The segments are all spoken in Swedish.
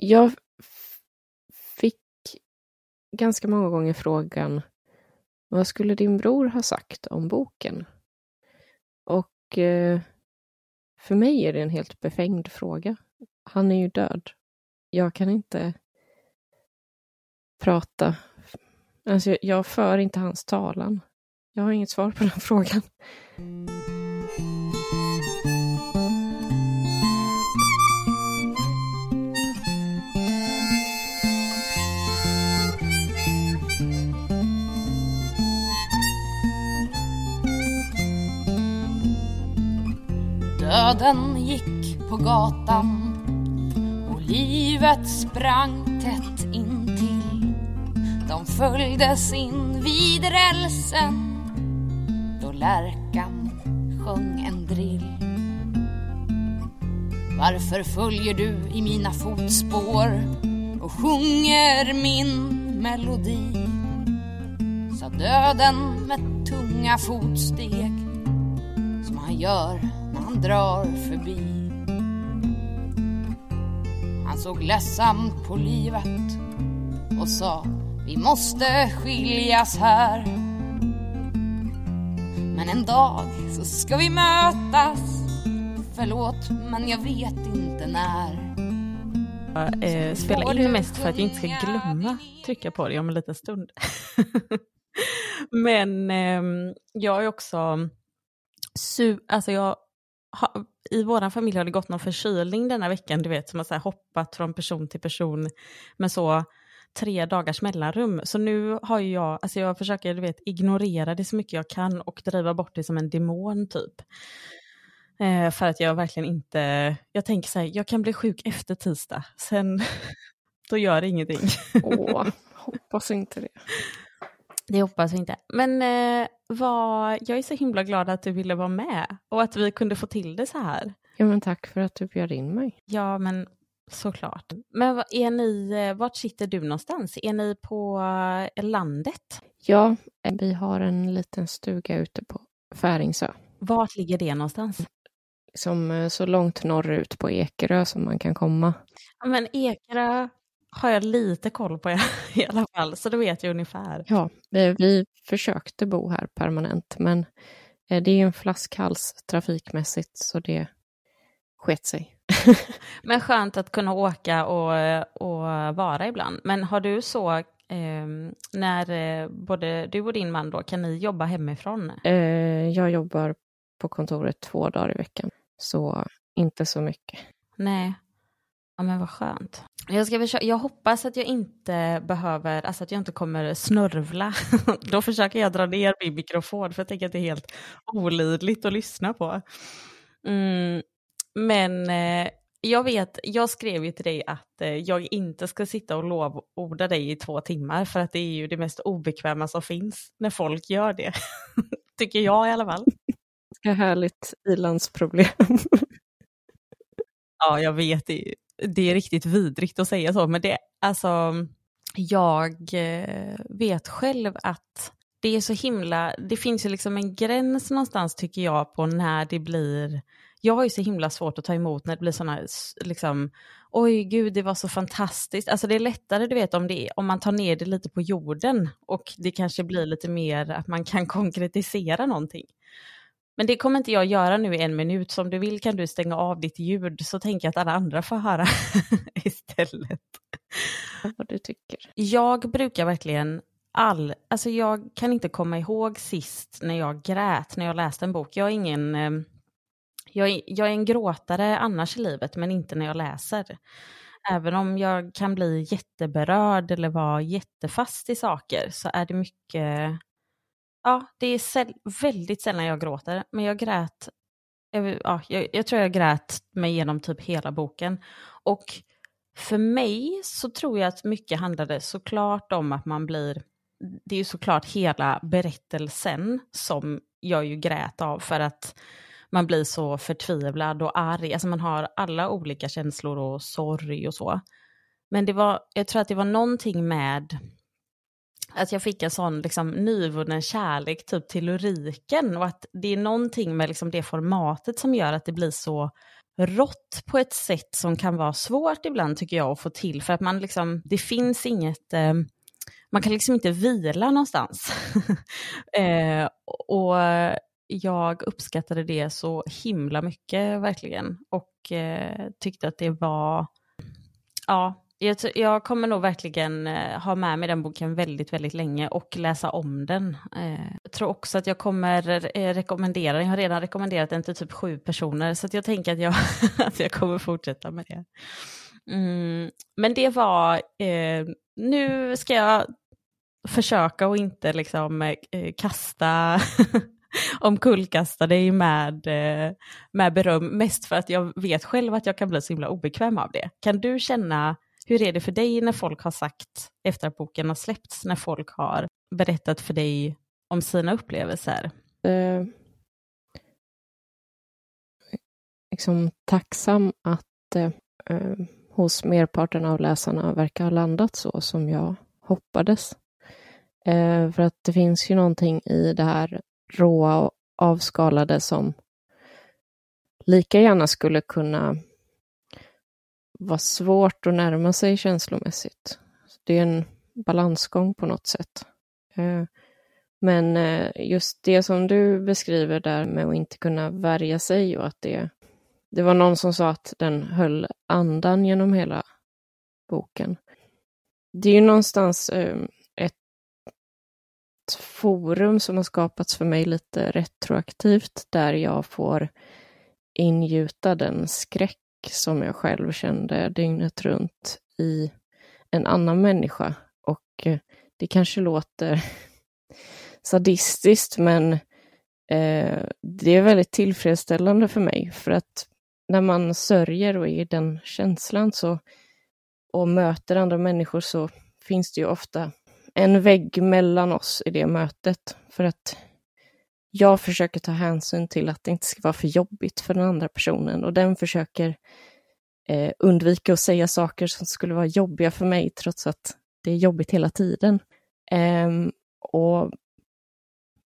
Jag fick ganska många gånger frågan vad skulle din bror ha sagt om boken? Och eh, för mig är det en helt befängd fråga. Han är ju död. Jag kan inte prata. Alltså, jag för inte hans talan. Jag har inget svar på den frågan. Döden gick på gatan och livet sprang tätt intill. De följdes in vid rälsen då lärkan sjöng en drill. Varför följer du i mina fotspår och sjunger min melodi? Sa döden med tunga fotsteg som han gör han drar förbi. Han såg ledsamt på livet och sa vi måste skiljas här. Men en dag så ska vi mötas. Förlåt, men jag vet inte när. Jag eh, spelar in mest för att jag inte ska glömma trycka på det om en liten stund. men eh, jag är också su alltså jag ha, i vår familj har det gått någon förkylning denna veckan, du vet, som har så hoppat från person till person med så tre dagars mellanrum. Så nu har jag, alltså jag försöker du vet, ignorera det så mycket jag kan och driva bort det som en demon typ. Eh, för att jag verkligen inte, jag tänker så här, jag kan bli sjuk efter tisdag, sen då gör det ingenting. Åh, hoppas inte det. Det hoppas vi inte. Men eh, vad, jag är så himla glad att du ville vara med och att vi kunde få till det så här. Ja, men tack för att du bjöd in mig. Ja, men såklart. Men är ni, eh, vart sitter du någonstans? Är ni på eh, landet? Ja, vi har en liten stuga ute på Färingsö. Vart ligger det någonstans? Som eh, så långt norrut på Ekerö som man kan komma. Ja, men Ekerö har jag lite koll på i alla fall, så då vet jag ungefär. Ja, vi, vi försökte bo här permanent, men det är en flaskhals trafikmässigt, så det sket sig. Men skönt att kunna åka och, och vara ibland. Men har du så, eh, när eh, både du och din man då, kan ni jobba hemifrån? Eh, jag jobbar på kontoret två dagar i veckan, så inte så mycket. Nej, ja men vad skönt. Jag, ska försöka, jag hoppas att jag inte behöver, alltså att jag inte kommer snörvla. Då försöker jag dra ner min mikrofon för jag tänker att det är helt olidligt att lyssna på. Mm, men eh, jag vet, jag skrev ju till dig att eh, jag inte ska sitta och lovorda dig i två timmar för att det är ju det mest obekväma som finns när folk gör det. Tycker jag i alla fall. Ganska härligt ilandsproblem. ja, jag vet. Det, det är riktigt vidrigt att säga så, men det, alltså, jag eh, vet själv att det är så himla, det finns ju liksom en gräns någonstans tycker jag på när det blir jag har ju så himla svårt att ta emot när det blir sådana, liksom, oj gud det var så fantastiskt. Alltså det är lättare du vet om, det, om man tar ner det lite på jorden och det kanske blir lite mer att man kan konkretisera någonting. Men det kommer inte jag göra nu i en minut, så om du vill kan du stänga av ditt ljud så tänker jag att alla andra får höra istället. Vad du tycker. Jag brukar verkligen all, alltså jag kan inte komma ihåg sist när jag grät när jag läste en bok. Jag är ingen eh, jag är, jag är en gråtare annars i livet, men inte när jag läser. Även om jag kan bli jätteberörd eller vara jättefast i saker så är det mycket, ja, det är säll, väldigt sällan jag gråter, men jag grät, jag, ja, jag, jag tror jag grät mig igenom typ hela boken. Och för mig så tror jag att mycket handlade såklart om att man blir, det är ju såklart hela berättelsen som jag ju grät av för att man blir så förtvivlad och arg. Alltså man har alla olika känslor och sorg och så. Men det var, jag tror att det var någonting med att jag fick en sån liksom, nyvunnen kärlek typ till lyriken och att det är någonting med liksom, det formatet som gör att det blir så rått på ett sätt som kan vara svårt ibland tycker jag att få till. För att man liksom, det finns inget, eh, man kan liksom inte vila någonstans. eh, och jag uppskattade det så himla mycket verkligen. Och eh, tyckte att det var, ja, jag, jag, kommer nog verkligen eh, ha med mig den boken väldigt, väldigt länge och läsa om den. Eh, jag tror också att jag kommer eh, rekommendera den. Jag har redan rekommenderat den till typ sju personer, så jag tänker att jag, att jag kommer fortsätta med det. Mm, men det var, eh, nu ska jag försöka och inte liksom eh, kasta omkullkasta dig med, eh, med beröm, mest för att jag vet själv att jag kan bli så himla obekväm av det. Kan du känna hur är det för dig när folk har sagt, efter att boken har släppts, när folk har berättat för dig om sina upplevelser? Eh, liksom tacksam att eh, eh, hos merparten av läsarna verkar ha landat så som jag hoppades. Eh, för att det finns ju någonting i det här råa och avskalade som lika gärna skulle kunna vara svårt att närma sig känslomässigt. Det är en balansgång på något sätt. Eh, men eh, just det som du beskriver där med att inte kunna värja sig och att det... Det var någon som sa att den höll andan genom hela boken. Det är ju någonstans ehm, ett forum som har skapats för mig lite retroaktivt där jag får ingjuta den skräck som jag själv kände dygnet runt i en annan människa. Och eh, det kanske låter sadistiskt, men eh, det är väldigt tillfredsställande för mig, för att när man sörjer och är i den känslan så, och möter andra människor så finns det ju ofta en vägg mellan oss i det mötet. För att jag försöker ta hänsyn till att det inte ska vara för jobbigt för den andra personen och den försöker eh, undvika att säga saker som skulle vara jobbiga för mig trots att det är jobbigt hela tiden. Eh, och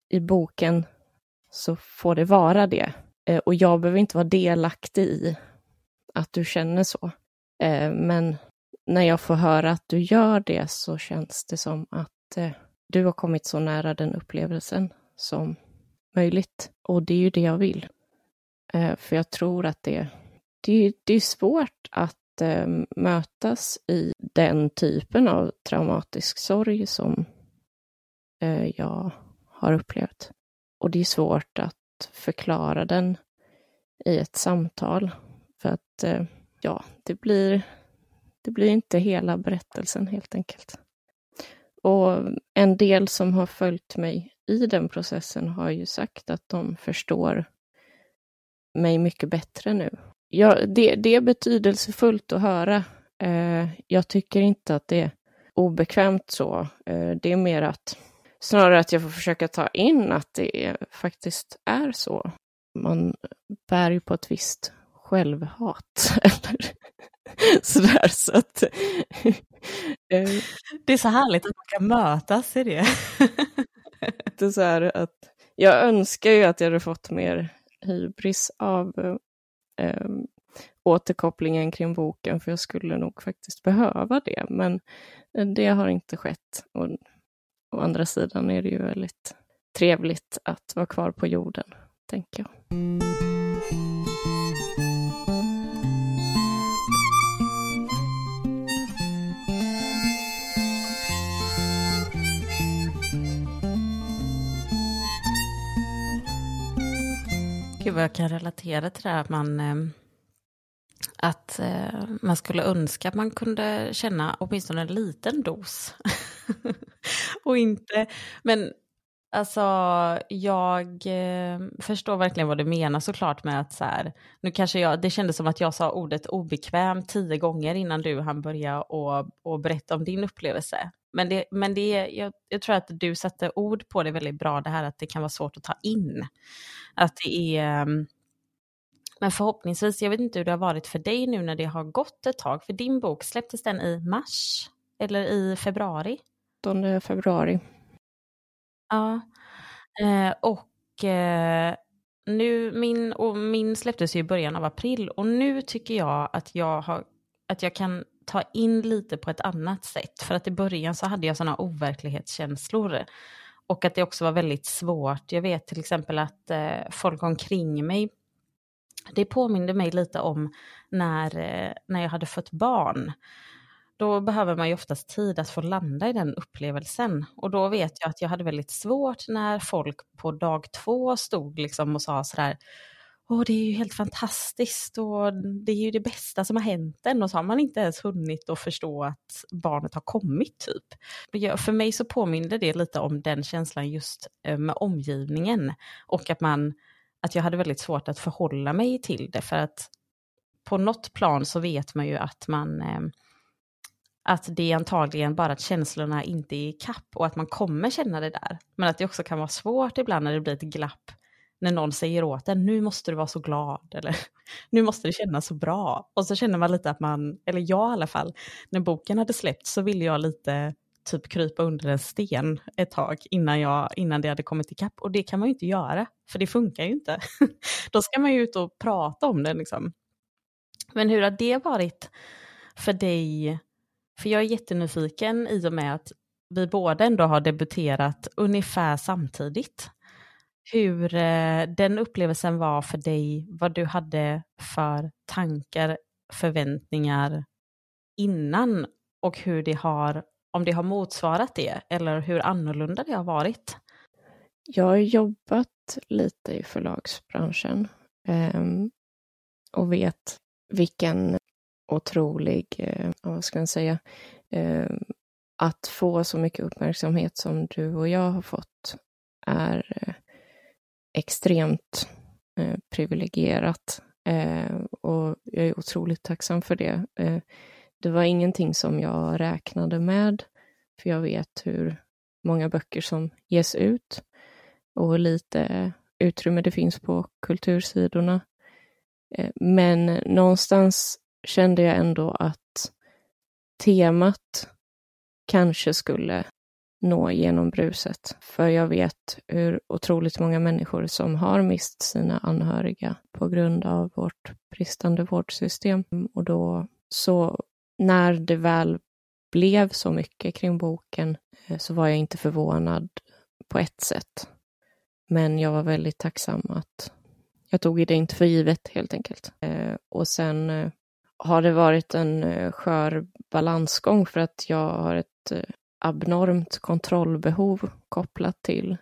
i boken så får det vara det. Eh, och jag behöver inte vara delaktig i att du känner så. Eh, men när jag får höra att du gör det så känns det som att eh, du har kommit så nära den upplevelsen som möjligt. Och det är ju det jag vill. Eh, för jag tror att det, det, det är svårt att eh, mötas i den typen av traumatisk sorg som eh, jag har upplevt. Och det är svårt att förklara den i ett samtal. För att, eh, ja, det blir, det blir inte hela berättelsen helt enkelt. Och en del som har följt mig i den processen har ju sagt att de förstår mig mycket bättre nu. Ja, det, det är betydelsefullt att höra. Eh, jag tycker inte att det är obekvämt så. Eh, det är mer att snarare att jag får försöka ta in att det faktiskt är så. Man bär ju på ett visst självhat. Eller sådär, så att... Eh, det är så härligt att man kan mötas i det det så här att jag önskar ju att jag hade fått mer hybris av eh, återkopplingen kring boken, för jag skulle nog faktiskt behöva det, men det har inte skett. Och, å andra sidan är det ju väldigt trevligt att vara kvar på jorden, tänker jag. Gud vad jag kan relatera till det här att man, eh, att eh, man skulle önska att man kunde känna åtminstone en liten dos. och inte, men Alltså, jag eh, förstår verkligen vad du menar såklart med att så här, nu kanske jag, det kändes som att jag sa ordet obekväm tio gånger innan du hann börja och, och berätta om din upplevelse. Men, det, men det, jag, jag tror att du satte ord på det väldigt bra, det här att det kan vara svårt att ta in. Att det är... Ehm, men förhoppningsvis, jag vet inte hur det har varit för dig nu när det har gått ett tag, för din bok, släpptes den i mars? Eller i februari? 17 februari. Ja. Eh, och eh, nu, min, och min släpptes ju i början av april och nu tycker jag att jag, har, att jag kan ta in lite på ett annat sätt. För att i början så hade jag sådana overklighetskänslor. Och att det också var väldigt svårt. Jag vet till exempel att eh, folk omkring mig, det påminde mig lite om när, eh, när jag hade fått barn. Då behöver man ju oftast tid att få landa i den upplevelsen. Och då vet jag att jag hade väldigt svårt när folk på dag två stod liksom och sa sådär Åh, det är ju helt fantastiskt och det är ju det bästa som har hänt en och så har man inte ens hunnit att förstå att barnet har kommit typ. För mig så påminner det lite om den känslan just eh, med omgivningen och att man att jag hade väldigt svårt att förhålla mig till det för att på något plan så vet man ju att man eh, att det är antagligen bara att känslorna inte är i kapp och att man kommer känna det där. Men att det också kan vara svårt ibland när det blir ett glapp när någon säger åt en, nu måste du vara så glad, eller nu måste det kännas så bra. Och så känner man lite att man, eller jag i alla fall, när boken hade släppts så ville jag lite typ krypa under en sten ett tag innan, jag, innan det hade kommit ikapp. Och det kan man ju inte göra, för det funkar ju inte. Då ska man ju ut och prata om det liksom. Men hur har det varit för dig? För jag är jättenyfiken i och med att vi båda ändå har debuterat ungefär samtidigt hur eh, den upplevelsen var för dig, vad du hade för tankar, förväntningar innan och hur det har, om det har motsvarat det eller hur annorlunda det har varit. Jag har jobbat lite i förlagsbranschen ehm, och vet vilken otrolig, eh, vad ska man säga, ehm, att få så mycket uppmärksamhet som du och jag har fått är eh, extremt eh, privilegierat eh, och jag är otroligt tacksam för det. Eh, det var ingenting som jag räknade med, för jag vet hur många böcker som ges ut och hur lite utrymme det finns på kultursidorna. Eh, men någonstans kände jag ändå att temat kanske skulle nå genom bruset. För jag vet hur otroligt många människor som har mist sina anhöriga på grund av vårt bristande vårdsystem. Och då, så när det väl blev så mycket kring boken eh, så var jag inte förvånad på ett sätt. Men jag var väldigt tacksam att jag tog det inte för givet helt enkelt. Eh, och sen eh, har det varit en skör balansgång för att jag har ett abnormt kontrollbehov kopplat till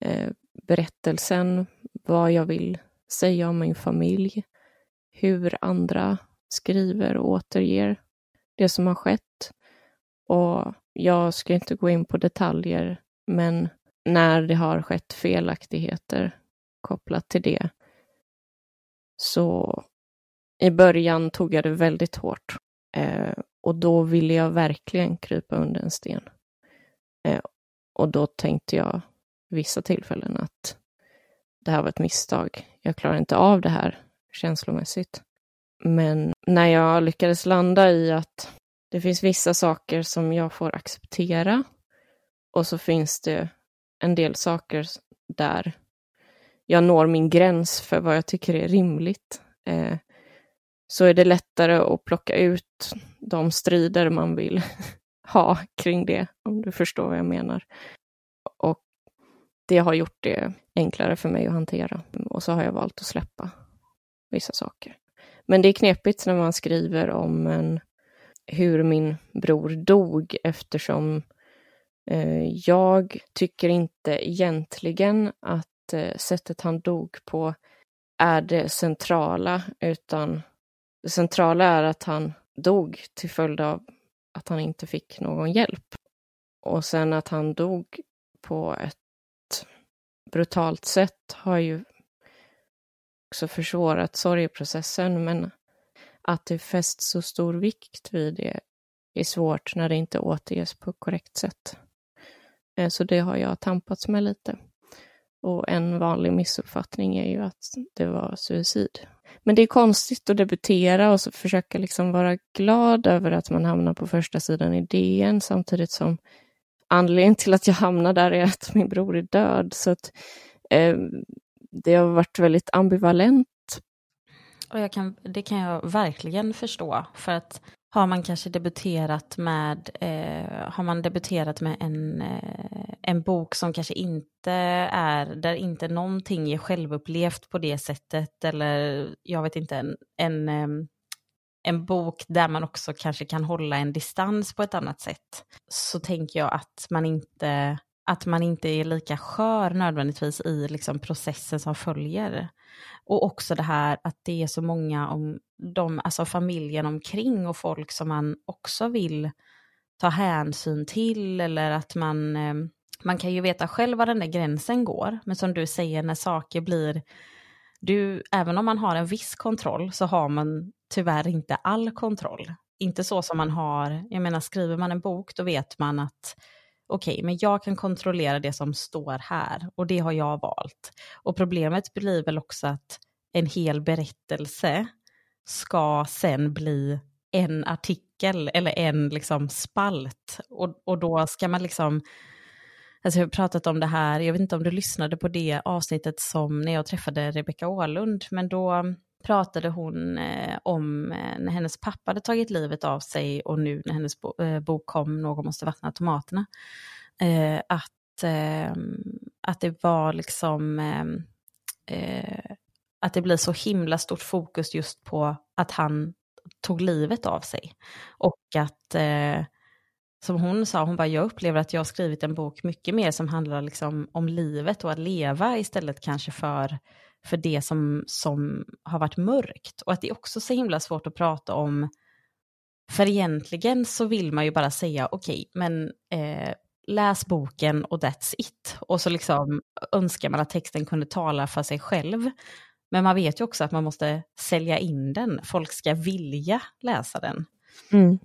eh, berättelsen, vad jag vill säga om min familj, hur andra skriver och återger det som har skett. Och jag ska inte gå in på detaljer, men när det har skett felaktigheter kopplat till det, så i början tog jag det väldigt hårt. Eh, och då ville jag verkligen krypa under en sten. Eh, och då tänkte jag vissa tillfällen att det här var ett misstag. Jag klarar inte av det här känslomässigt. Men när jag lyckades landa i att det finns vissa saker som jag får acceptera och så finns det en del saker där jag når min gräns för vad jag tycker är rimligt. Eh, så är det lättare att plocka ut de strider man vill ha kring det, om du förstår vad jag menar. Och det har gjort det enklare för mig att hantera. Och så har jag valt att släppa vissa saker. Men det är knepigt när man skriver om en, hur min bror dog eftersom eh, jag tycker inte egentligen att eh, sättet han dog på är det centrala, utan det centrala är att han dog till följd av att han inte fick någon hjälp. Och sen att han dog på ett brutalt sätt har ju också försvårat sorgeprocessen, men att det fästs så stor vikt vid det är svårt när det inte återges på korrekt sätt. Eh, så det har jag tampats med lite. Och en vanlig missuppfattning är ju att det var suicid. Men det är konstigt att debutera och så försöka liksom vara glad över att man hamnar på första sidan i DN samtidigt som anledningen till att jag hamnar där är att min bror är död. Så att, eh, det har varit väldigt ambivalent. Och jag kan, det kan jag verkligen förstå, för att har man kanske debuterat med, eh, har man debuterat med en, eh, en bok som kanske inte är, där inte någonting är självupplevt på det sättet, eller jag vet inte, en, en, eh, en bok där man också kanske kan hålla en distans på ett annat sätt, så tänker jag att man inte, att man inte är lika skör nödvändigtvis i liksom processen som följer. Och också det här att det är så många om de, alltså familjen omkring och folk som man också vill ta hänsyn till eller att man, eh, man kan ju veta själv var den där gränsen går. Men som du säger, när saker blir, du, även om man har en viss kontroll så har man tyvärr inte all kontroll. Inte så som man har, jag menar skriver man en bok då vet man att okej, okay, men jag kan kontrollera det som står här och det har jag valt. Och problemet blir väl också att en hel berättelse ska sen bli en artikel eller en liksom spalt. Och, och då ska man liksom, alltså jag har pratat om det här, jag vet inte om du lyssnade på det avsnittet som när jag träffade Rebecka Åhlund, men då pratade hon eh, om eh, när hennes pappa hade tagit livet av sig och nu när hennes bo, eh, bok kom, Någon måste vattna tomaterna, eh, att, eh, att det var liksom ehm, eh, att det blir så himla stort fokus just på att han tog livet av sig. Och att, eh, som hon sa, hon bara, jag upplever att jag har skrivit en bok mycket mer som handlar liksom om livet och att leva istället kanske för för det som, som har varit mörkt. Och att det är också så himla svårt att prata om, för egentligen så vill man ju bara säga okej, okay, men eh, läs boken och that's it. Och så liksom önskar man att texten kunde tala för sig själv. Men man vet ju också att man måste sälja in den, folk ska vilja läsa den. Mm.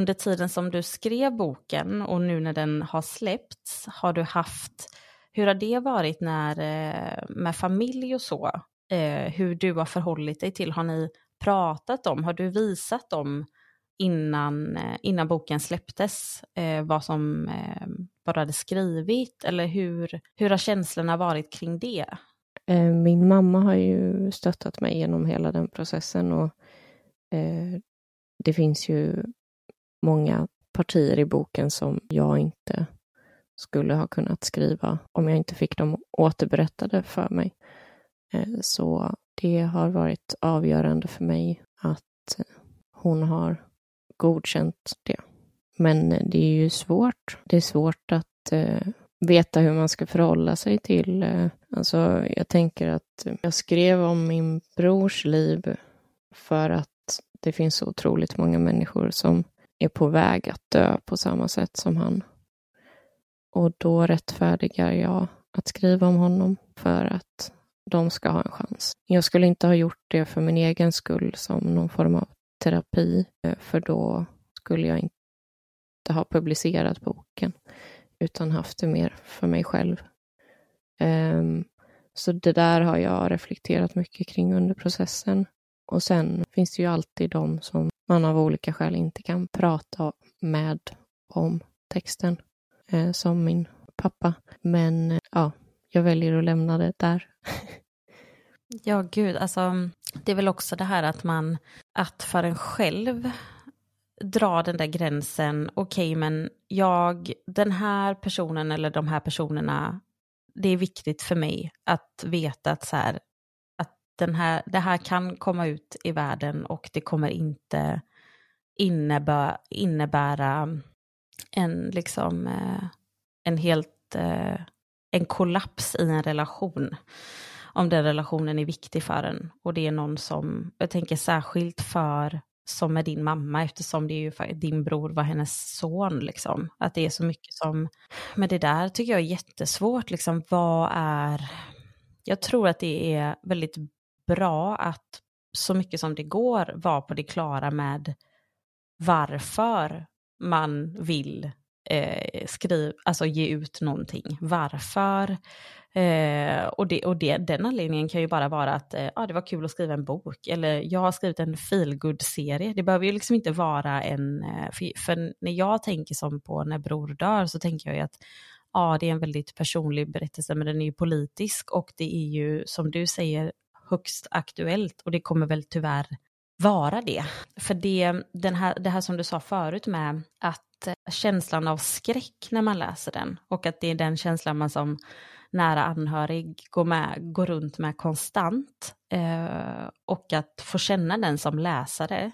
Under tiden som du skrev boken och nu när den har släppts, har du haft, hur har det varit när, eh, med familj och så? Eh, hur du har förhållit dig till, har ni pratat om, har du visat dem innan, eh, innan boken släpptes vad, som, vad du hade skrivit eller hur, hur har känslorna varit kring det? Min mamma har ju stöttat mig genom hela den processen och det finns ju många partier i boken som jag inte skulle ha kunnat skriva om jag inte fick dem återberättade för mig. Eh, så det har varit avgörande för mig att eh, hon har godkänt det. Men eh, det är ju svårt. Det är svårt att eh, veta hur man ska förhålla sig till... Eh, alltså, jag tänker att jag skrev om min brors liv för att det finns så otroligt många människor som är på väg att dö på samma sätt som han. Och då rättfärdigar jag att skriva om honom för att de ska ha en chans. Jag skulle inte ha gjort det för min egen skull som någon form av terapi, eh, för då skulle jag inte ha publicerat boken, utan haft det mer för mig själv. Um, så det där har jag reflekterat mycket kring under processen. Och sen finns det ju alltid de som man av olika skäl inte kan prata med om texten, eh, som min pappa. Men eh, ja, jag väljer att lämna det där. ja, gud, alltså det är väl också det här att man, att för en själv dra den där gränsen, okej okay, men jag, den här personen eller de här personerna, det är viktigt för mig att veta att så här, den här, det här kan komma ut i världen och det kommer inte innebä, innebära en, liksom, eh, en helt eh, en kollaps i en relation. Om den relationen är viktig för en. Och det är någon som, jag tänker särskilt för som med din mamma eftersom det är ju din bror var hennes son liksom. Att det är så mycket som, men det där tycker jag är jättesvårt liksom. Vad är, jag tror att det är väldigt bra att så mycket som det går vara på det klara med varför man vill eh, skriva, alltså ge ut någonting. Varför? Eh, och det, och det, den anledningen kan ju bara vara att eh, ah, det var kul att skriva en bok, eller jag har skrivit en feelgood-serie. Det behöver ju liksom inte vara en... Eh, för, för, när jag tänker som på När bror dör så tänker jag ju att ja, det är en väldigt personlig berättelse, men den är ju politisk och det är ju, som du säger, högst aktuellt och det kommer väl tyvärr vara det. För det, den här, det här som du sa förut med att eh, känslan av skräck när man läser den och att det är den känslan man som nära anhörig går, med, går runt med konstant eh, och att få känna den som läsare.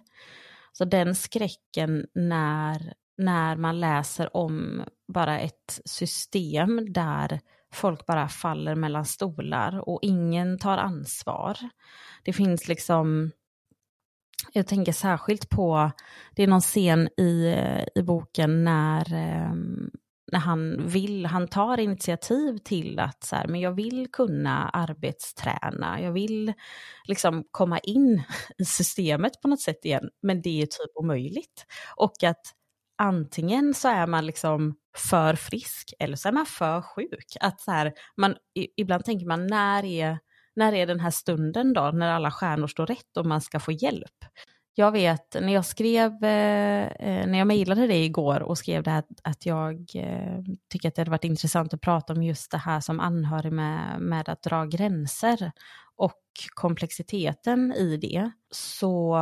Så den skräcken när, när man läser om bara ett system där folk bara faller mellan stolar och ingen tar ansvar. Det finns liksom, jag tänker särskilt på, det är någon scen i, i boken när, ehm, när han vill, han tar initiativ till att så här, men jag vill kunna arbetsträna, jag vill liksom komma in i systemet på något sätt igen, men det är typ omöjligt. Och att antingen så är man liksom för frisk eller så är man för sjuk. Att så här, man, ibland tänker man när är, när är den här stunden då, när alla stjärnor står rätt och man ska få hjälp? Jag vet när jag skrev, eh, eh när jag mejlade dig igår och skrev det här att jag eh, tycker att det hade varit intressant att prata om just det här som anhörig med, med att dra gränser och komplexiteten i det, så,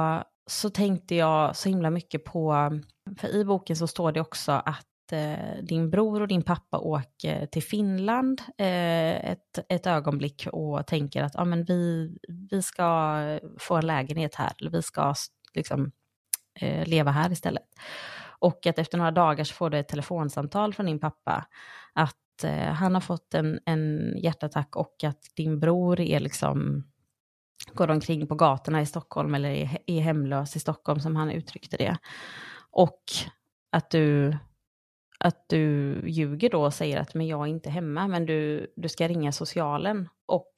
så tänkte jag så himla mycket på, för i boken så står det också att eh, din bror och din pappa åker till Finland eh, ett, ett ögonblick och tänker att ah, men vi, vi ska få en lägenhet här, eller vi ska liksom, eh, leva här istället. Och att efter några dagar så får du ett telefonsamtal från din pappa att han har fått en, en hjärtattack och att din bror är liksom går omkring på gatorna i Stockholm eller är, är hemlös i Stockholm som han uttryckte det. Och att du att du ljuger då och säger att men jag är inte hemma, men du, du ska ringa socialen. Och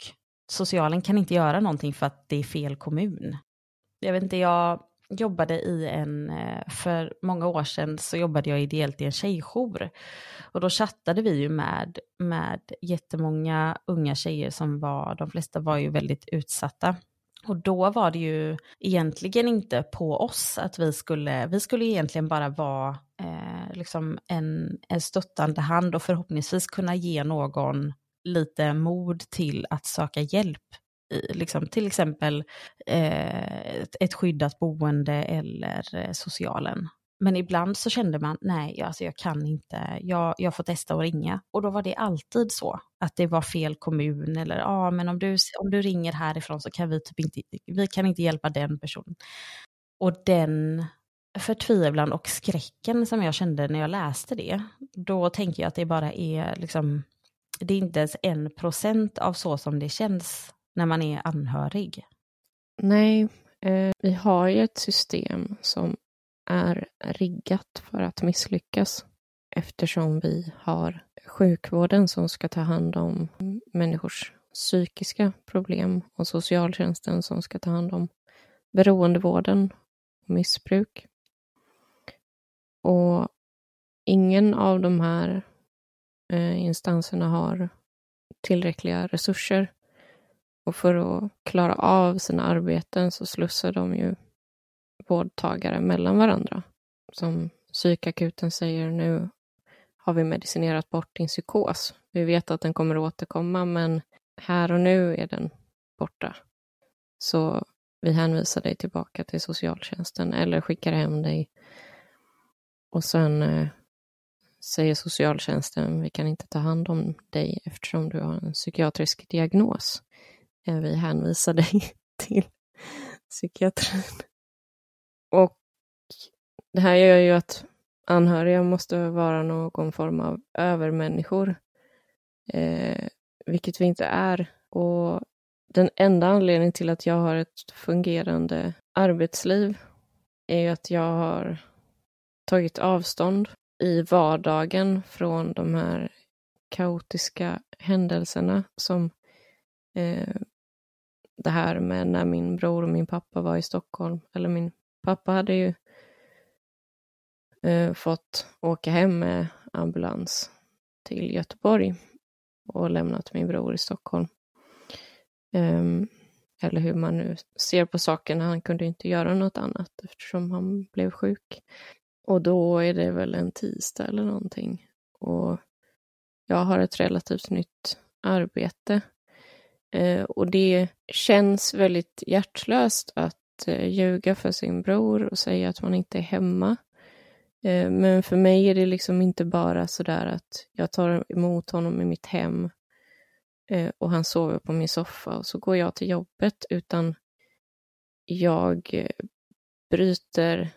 socialen kan inte göra någonting för att det är fel kommun. Jag vet inte, jag jobbade i en, eh, för många år sedan så jobbade jag ideellt i en tjejjour. Och då chattade vi ju med, med jättemånga unga tjejer som var, de flesta var ju väldigt utsatta. Och då var det ju egentligen inte på oss att vi skulle, vi skulle egentligen bara vara eh, liksom en, en stöttande hand och förhoppningsvis kunna ge någon lite mod till att söka hjälp. I, liksom, till exempel eh, ett, skyddat boende eller eh, socialen. Men ibland så kände man, nej, alltså jag kan inte, jag, jag får testa att ringa. Och då var det alltid så, att det var fel kommun eller ja, ah, men om du, om du ringer härifrån så kan vi typ inte, vi kan inte hjälpa den personen. Och den förtvivlan och skräcken som jag kände när jag läste det, då tänker jag att det bara är liksom, det är inte ens en procent av så som det känns när man är anhörig. Nej, eh, vi har ju ett system som är riggat för att misslyckas eftersom vi har sjukvården som ska ta hand om människors psykiska problem och socialtjänsten som ska ta hand om beroendevården och missbruk. Och ingen av de här eh, instanserna har tillräckliga resurser. Och för att klara av sina arbeten så slussar de ju vårdtagare mellan varandra. Som psykakuten säger, nu har vi medicinerat bort din psykos. Vi vet att den kommer återkomma, men här och nu är den borta. Så vi hänvisar dig tillbaka till socialtjänsten eller skickar hem dig. Och sen eh, säger socialtjänsten, vi kan inte ta hand om dig eftersom du har en psykiatrisk diagnos. Eh, vi hänvisar dig till psykiatrin. Och det här gör ju att anhöriga måste vara någon form av övermänniskor, eh, vilket vi inte är. Och den enda anledningen till att jag har ett fungerande arbetsliv är ju att jag har tagit avstånd i vardagen från de här kaotiska händelserna som eh, det här med när min bror och min pappa var i Stockholm, eller min Pappa hade ju eh, fått åka hem med ambulans till Göteborg och lämnat min bror i Stockholm. Um, eller hur man nu ser på saken. Han kunde inte göra något annat eftersom han blev sjuk. Och då är det väl en tisdag eller någonting. Och jag har ett relativt nytt arbete. Eh, och det känns väldigt hjärtlöst att eh, ljuga för sin bror och säga att man inte är hemma. Eh, men för mig är det liksom inte bara sådär att jag tar emot honom i mitt hem eh, och han sover på min soffa och så går jag till jobbet, utan jag eh, bryter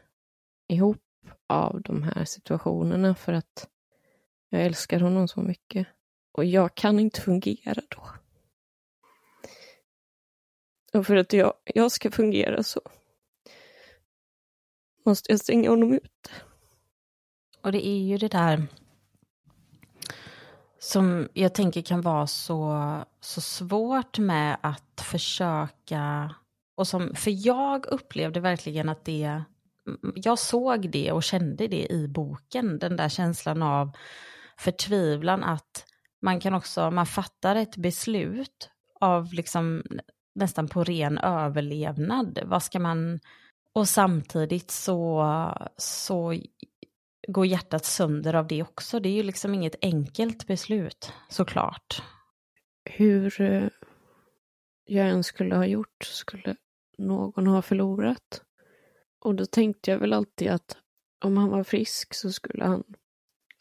ihop av de här situationerna för att jag älskar honom så mycket. Och jag kan inte fungera då. Och för att jag, jag ska fungera så måste jag stänga honom ute. Och det är ju det där som jag tänker kan vara så, så svårt med att försöka, och som, för jag upplevde verkligen att det, jag såg det och kände det i boken, den där känslan av förtvivlan att man kan också, man fattar ett beslut av liksom nästan på ren överlevnad. Vad ska man, och samtidigt så, så går hjärtat sönder av det också. Det är ju liksom inget enkelt beslut, såklart. Hur eh, jag än skulle ha gjort skulle någon ha förlorat. Och då tänkte jag väl alltid att om han var frisk så skulle han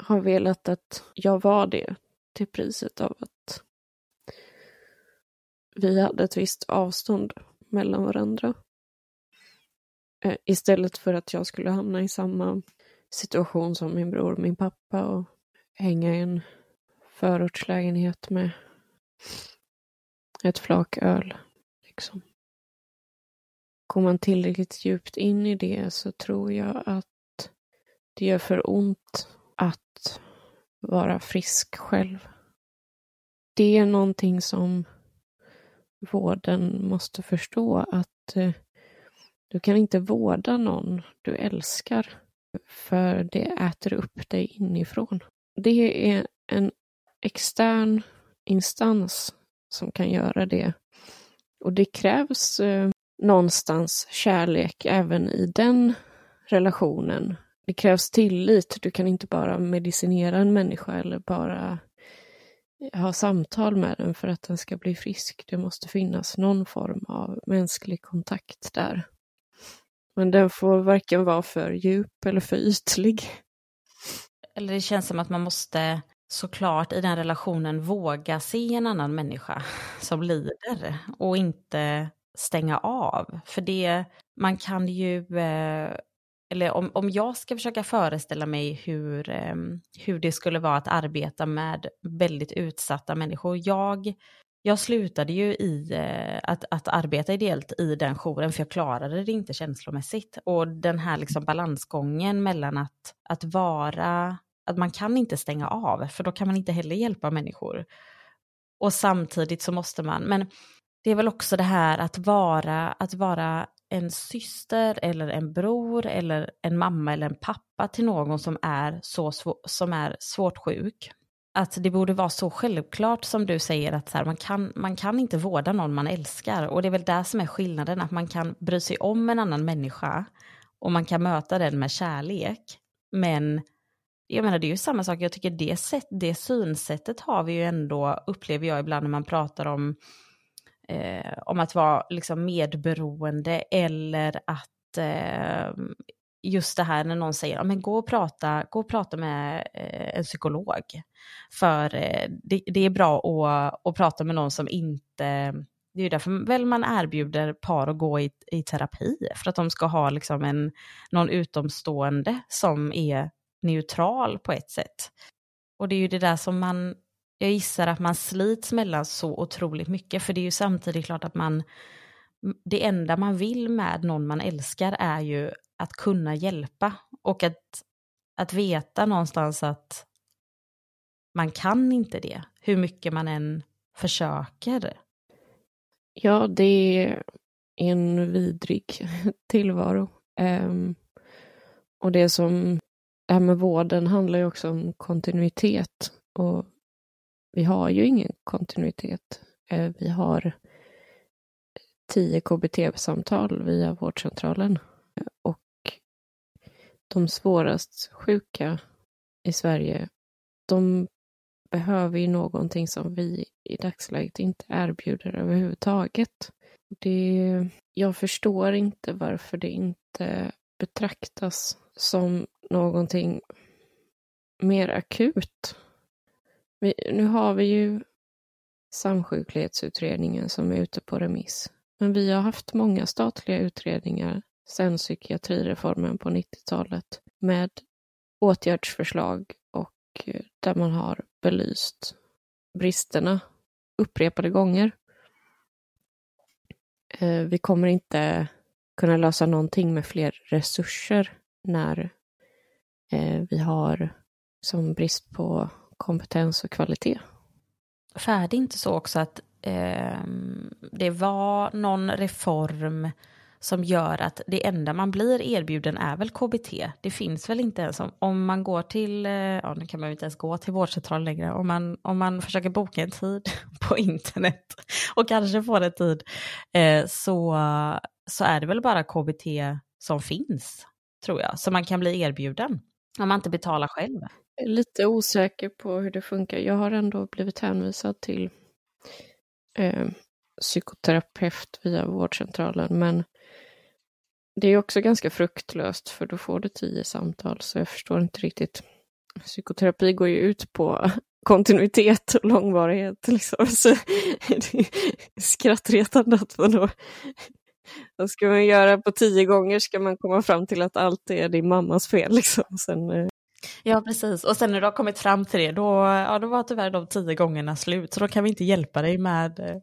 ha velat att jag var det till priset av att vi hade ett visst avstånd mellan varandra. Eh, istället för att jag skulle hamna i samma situation som min bror och min pappa och hänga i en förortslägenhet med ett flak öl. Liksom. Går man tillräckligt djupt in i det så tror jag att det gör för ont att vara frisk själv. Det är någonting som vården måste förstå att eh, du kan inte vårda någon du älskar för det äter upp dig inifrån. Det är en extern instans som kan göra det. Och det krävs eh, någonstans kärlek även i den relationen. Det krävs tillit. Du kan inte bara medicinera en människa eller bara ha samtal med den för att den ska bli frisk. Det måste finnas någon form av mänsklig kontakt där. Men den får varken vara för djup eller för ytlig. Eller det känns som att man måste såklart i den relationen våga se en annan människa som lider och inte stänga av. För det, man kan ju, eh, eller om, om jag ska försöka föreställa mig hur, eh, hur det skulle vara att arbeta med väldigt utsatta människor. Jag jag slutade ju i eh, att, att arbeta ideellt i den jouren för jag klarade det inte känslomässigt. Och den här liksom balansgången mellan att, att vara, att man kan inte stänga av för då kan man inte heller hjälpa människor. Och samtidigt så måste man, men det är väl också det här att vara, att vara en syster eller en bror eller en mamma eller en pappa till någon som är, så, som är svårt sjuk att det borde vara så självklart som du säger att så här, man, kan, man kan inte vårda någon man älskar. Och det är väl där som är skillnaden, att man kan bry sig om en annan människa och man kan möta den med kärlek. Men jag menar det är ju samma sak, jag tycker det, sätt, det synsättet har vi ju ändå, upplever jag ibland när man pratar om, eh, om att vara liksom medberoende eller att eh, just det här när någon säger, men gå och prata, gå och prata med eh, en psykolog. För eh, det, det, är bra att, att prata med någon som inte, det är ju därför väl man erbjuder par att gå i, i terapi, för att de ska ha liksom en, någon utomstående som är neutral på ett sätt. Och det är ju det där som man, jag gissar att man slits mellan så otroligt mycket, för det är ju samtidigt klart att man, det enda man vill med någon man älskar är ju att kunna hjälpa och att, att veta någonstans att man kan inte det, hur mycket man än försöker. Ja, det är en vidrig tillvaro. Um, och det som det här med vården handlar ju också om kontinuitet och vi har ju ingen kontinuitet. Eh, vi har tio KBT-samtal via vårdcentralen och de svårast sjuka i Sverige, de behöver ju någonting som vi i dagsläget inte erbjuder överhuvudtaget. Det, jag förstår inte varför det inte betraktas som någonting mer akut. Vi, nu har vi ju samsjuklighetsutredningen som är ute på remiss. Men vi har haft många statliga utredningar sedan psykiatrireformen på 90-talet med åtgärdsförslag och eh, där man har belyst bristerna upprepade gånger. Eh, vi kommer inte kunna lösa någonting med fler resurser när eh, vi har som brist på kompetens och kvalitet. För är det inte så också att eh, det var någon reform som gör att det enda man blir erbjuden är väl KBT. Det finns väl inte ens om, om man går till, eh, ja nu kan man ju inte ens gå till vårdcentral längre, om man, om man försöker boka en tid på internet och kanske får en tid, eh, så, så är det väl bara KBT som finns, tror jag, som man kan bli erbjuden om man inte betalar själv. Är lite osäker på hur det funkar. Jag har ändå blivit hänvisad till eh, psykoterapeut via vårdcentralen, men det är också ganska fruktlöst för då får du tio samtal så jag förstår inte riktigt. Psykoterapi går ju ut på kontinuitet och långvarighet. Liksom. Så det är skrattretande att man då... Vad ska man göra på tio gånger ska man komma fram till att allt är din mammas fel. Liksom. Sen, eh, Ja, precis. Och sen när du har kommit fram till det, då, ja, då var tyvärr de tio gångerna slut. Så då kan vi inte hjälpa dig med... Eh.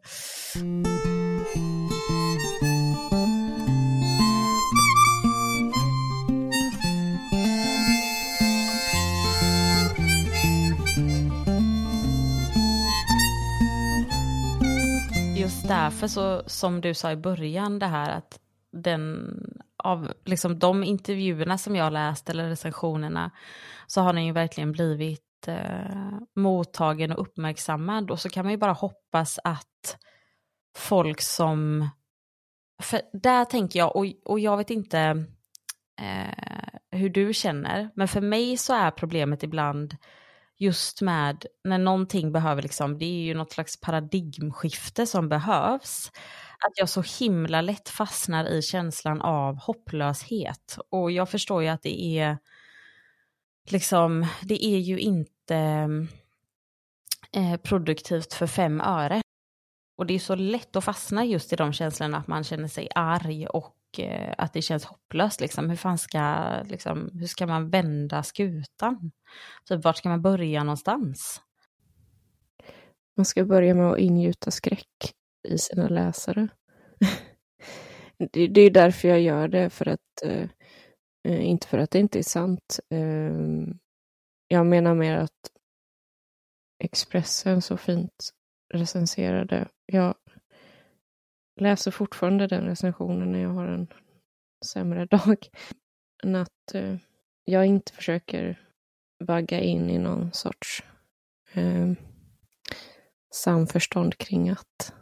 Just därför så, som du sa i början, det här att den, av liksom de intervjuerna som jag läst eller recensionerna så har den ju verkligen blivit eh, mottagen och uppmärksammad och så kan man ju bara hoppas att folk som, för där tänker jag, och, och jag vet inte eh, hur du känner, men för mig så är problemet ibland just med när någonting behöver, liksom, det är ju något slags paradigmskifte som behövs. Att jag så himla lätt fastnar i känslan av hopplöshet. Och jag förstår ju att det är, liksom, det är ju inte eh, produktivt för fem öre. Och det är så lätt att fastna just i de känslorna att man känner sig arg och eh, att det känns hopplöst. Liksom. Hur, fan ska, liksom, hur ska man vända skutan? Typ, vart ska man börja någonstans? Man ska börja med att ingjuta skräck i sina läsare. det, det, är därför jag gör det, för att eh, eh, inte för att det inte är sant. Eh, jag menar mer att Expressen så fint recenserade. Jag läser fortfarande den recensionen när jag har en sämre dag. Men att eh, jag inte försöker vagga in i någon sorts eh, samförstånd kring att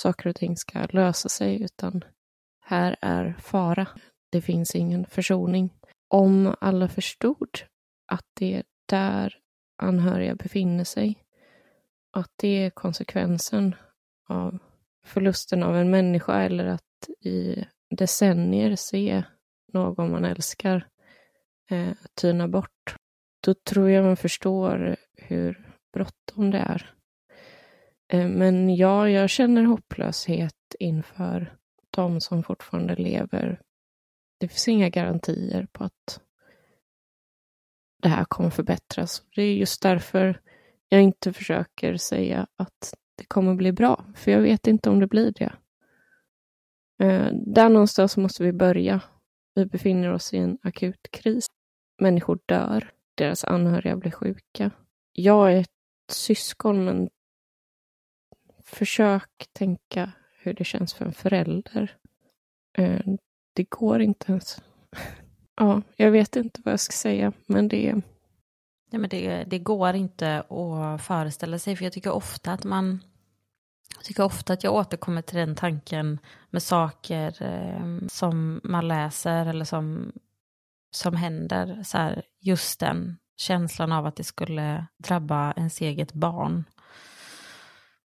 saker och ting ska lösa sig, utan här är fara. Det finns ingen försoning. Om alla förstod att det är där anhöriga befinner sig, att det är konsekvensen av förlusten av en människa eller att i decennier se någon man älskar eh, tyna bort, då tror jag man förstår hur bråttom det är. Eh, men ja, jag känner hopplöshet inför de som fortfarande lever. Det finns inga garantier på att det här kommer förbättras. Det är just därför jag inte försöker säga att det kommer bli bra, för jag vet inte om det blir det. Eh, där någonstans måste vi börja. Vi befinner oss i en akut kris. Människor dör, deras anhöriga blir sjuka. Jag är ett syskon, men försök tänka hur det känns för en förälder. Eh, det går inte ens. ja, jag vet inte vad jag ska säga, men det... Ja, men det, det går inte att föreställa sig, för jag tycker ofta att man... Jag tycker ofta att jag återkommer till den tanken med saker eh, som man läser eller som, som händer. Så här, just den känslan av att det skulle drabba ens eget barn.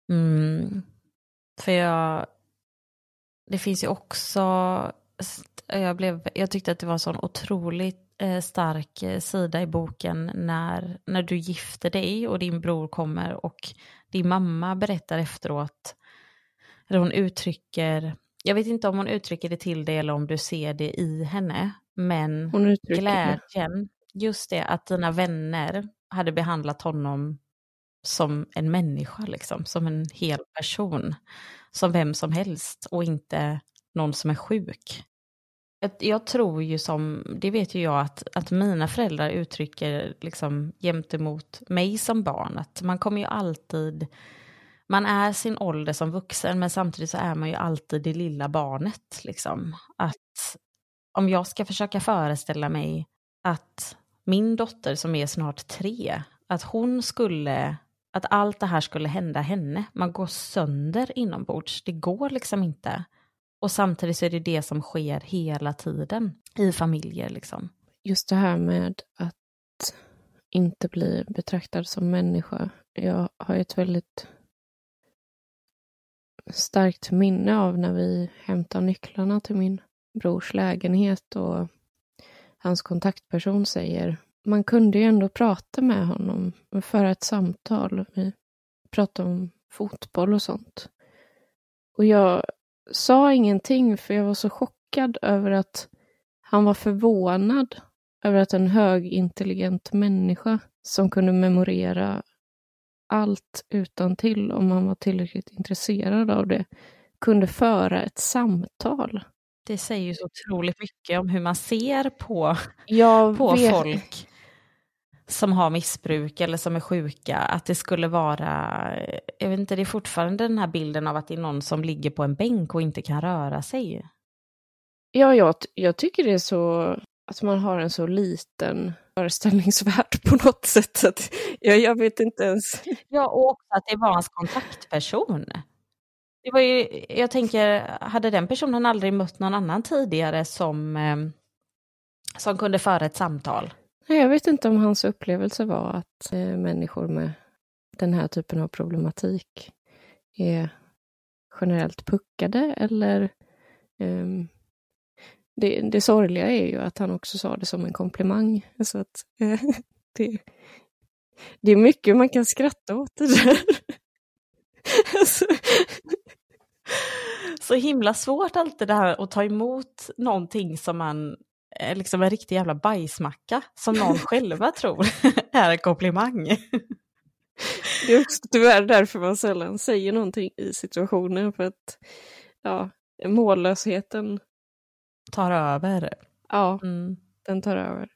Mm. För jag... Det finns ju också... Jag, blev, jag tyckte att det var en sån otroligt eh, stark eh, sida i boken när, när du gifter dig och din bror kommer och din mamma berättar efteråt, eller hon uttrycker, jag vet inte om hon uttrycker det till dig eller om du ser det i henne, men glädjen, just det att dina vänner hade behandlat honom som en människa, liksom, som en hel person, som vem som helst och inte någon som är sjuk. Jag tror ju som, det vet ju jag, att, att mina föräldrar uttrycker liksom gentemot mig som barn, att man kommer ju alltid, man är sin ålder som vuxen, men samtidigt så är man ju alltid det lilla barnet. Liksom. Att om jag ska försöka föreställa mig att min dotter som är snart tre, att hon skulle, att allt det här skulle hända henne, man går sönder inombords, det går liksom inte. Och samtidigt så är det det som sker hela tiden i familjer. Liksom. Just det här med att inte bli betraktad som människa. Jag har ett väldigt starkt minne av när vi hämtar nycklarna till min brors lägenhet och hans kontaktperson säger man kunde ju ändå prata med honom, föra ett samtal. Vi pratade om fotboll och sånt. Och jag sa ingenting för jag var så chockad över att han var förvånad över att en högintelligent människa som kunde memorera allt utan till om han var tillräckligt intresserad av det, kunde föra ett samtal. Det säger ju så otroligt mycket om hur man ser på, jag på vet. folk som har missbruk eller som är sjuka, att det skulle vara, jag vet inte, det är fortfarande den här bilden av att det är någon som ligger på en bänk och inte kan röra sig. Ja, jag, jag tycker det är så, att man har en så liten föreställningsvärld på något sätt. Att jag, jag vet inte ens. Ja, och också att det var hans kontaktperson. Det var ju, jag tänker, hade den personen aldrig mött någon annan tidigare som, eh, som kunde föra ett samtal? Jag vet inte om hans upplevelse var att eh, människor med den här typen av problematik är generellt puckade eller um, det, det sorgliga är ju att han också sa det som en komplimang. Så att, eh, det, det är mycket man kan skratta åt det där. alltså. Så himla svårt alltid det här att ta emot någonting som man liksom en riktig jävla bajsmacka som någon själva tror är en komplimang. Det är också tyvärr därför man sällan säger någonting i situationen för att ja, mållösheten tar över. Ja, mm. den tar över.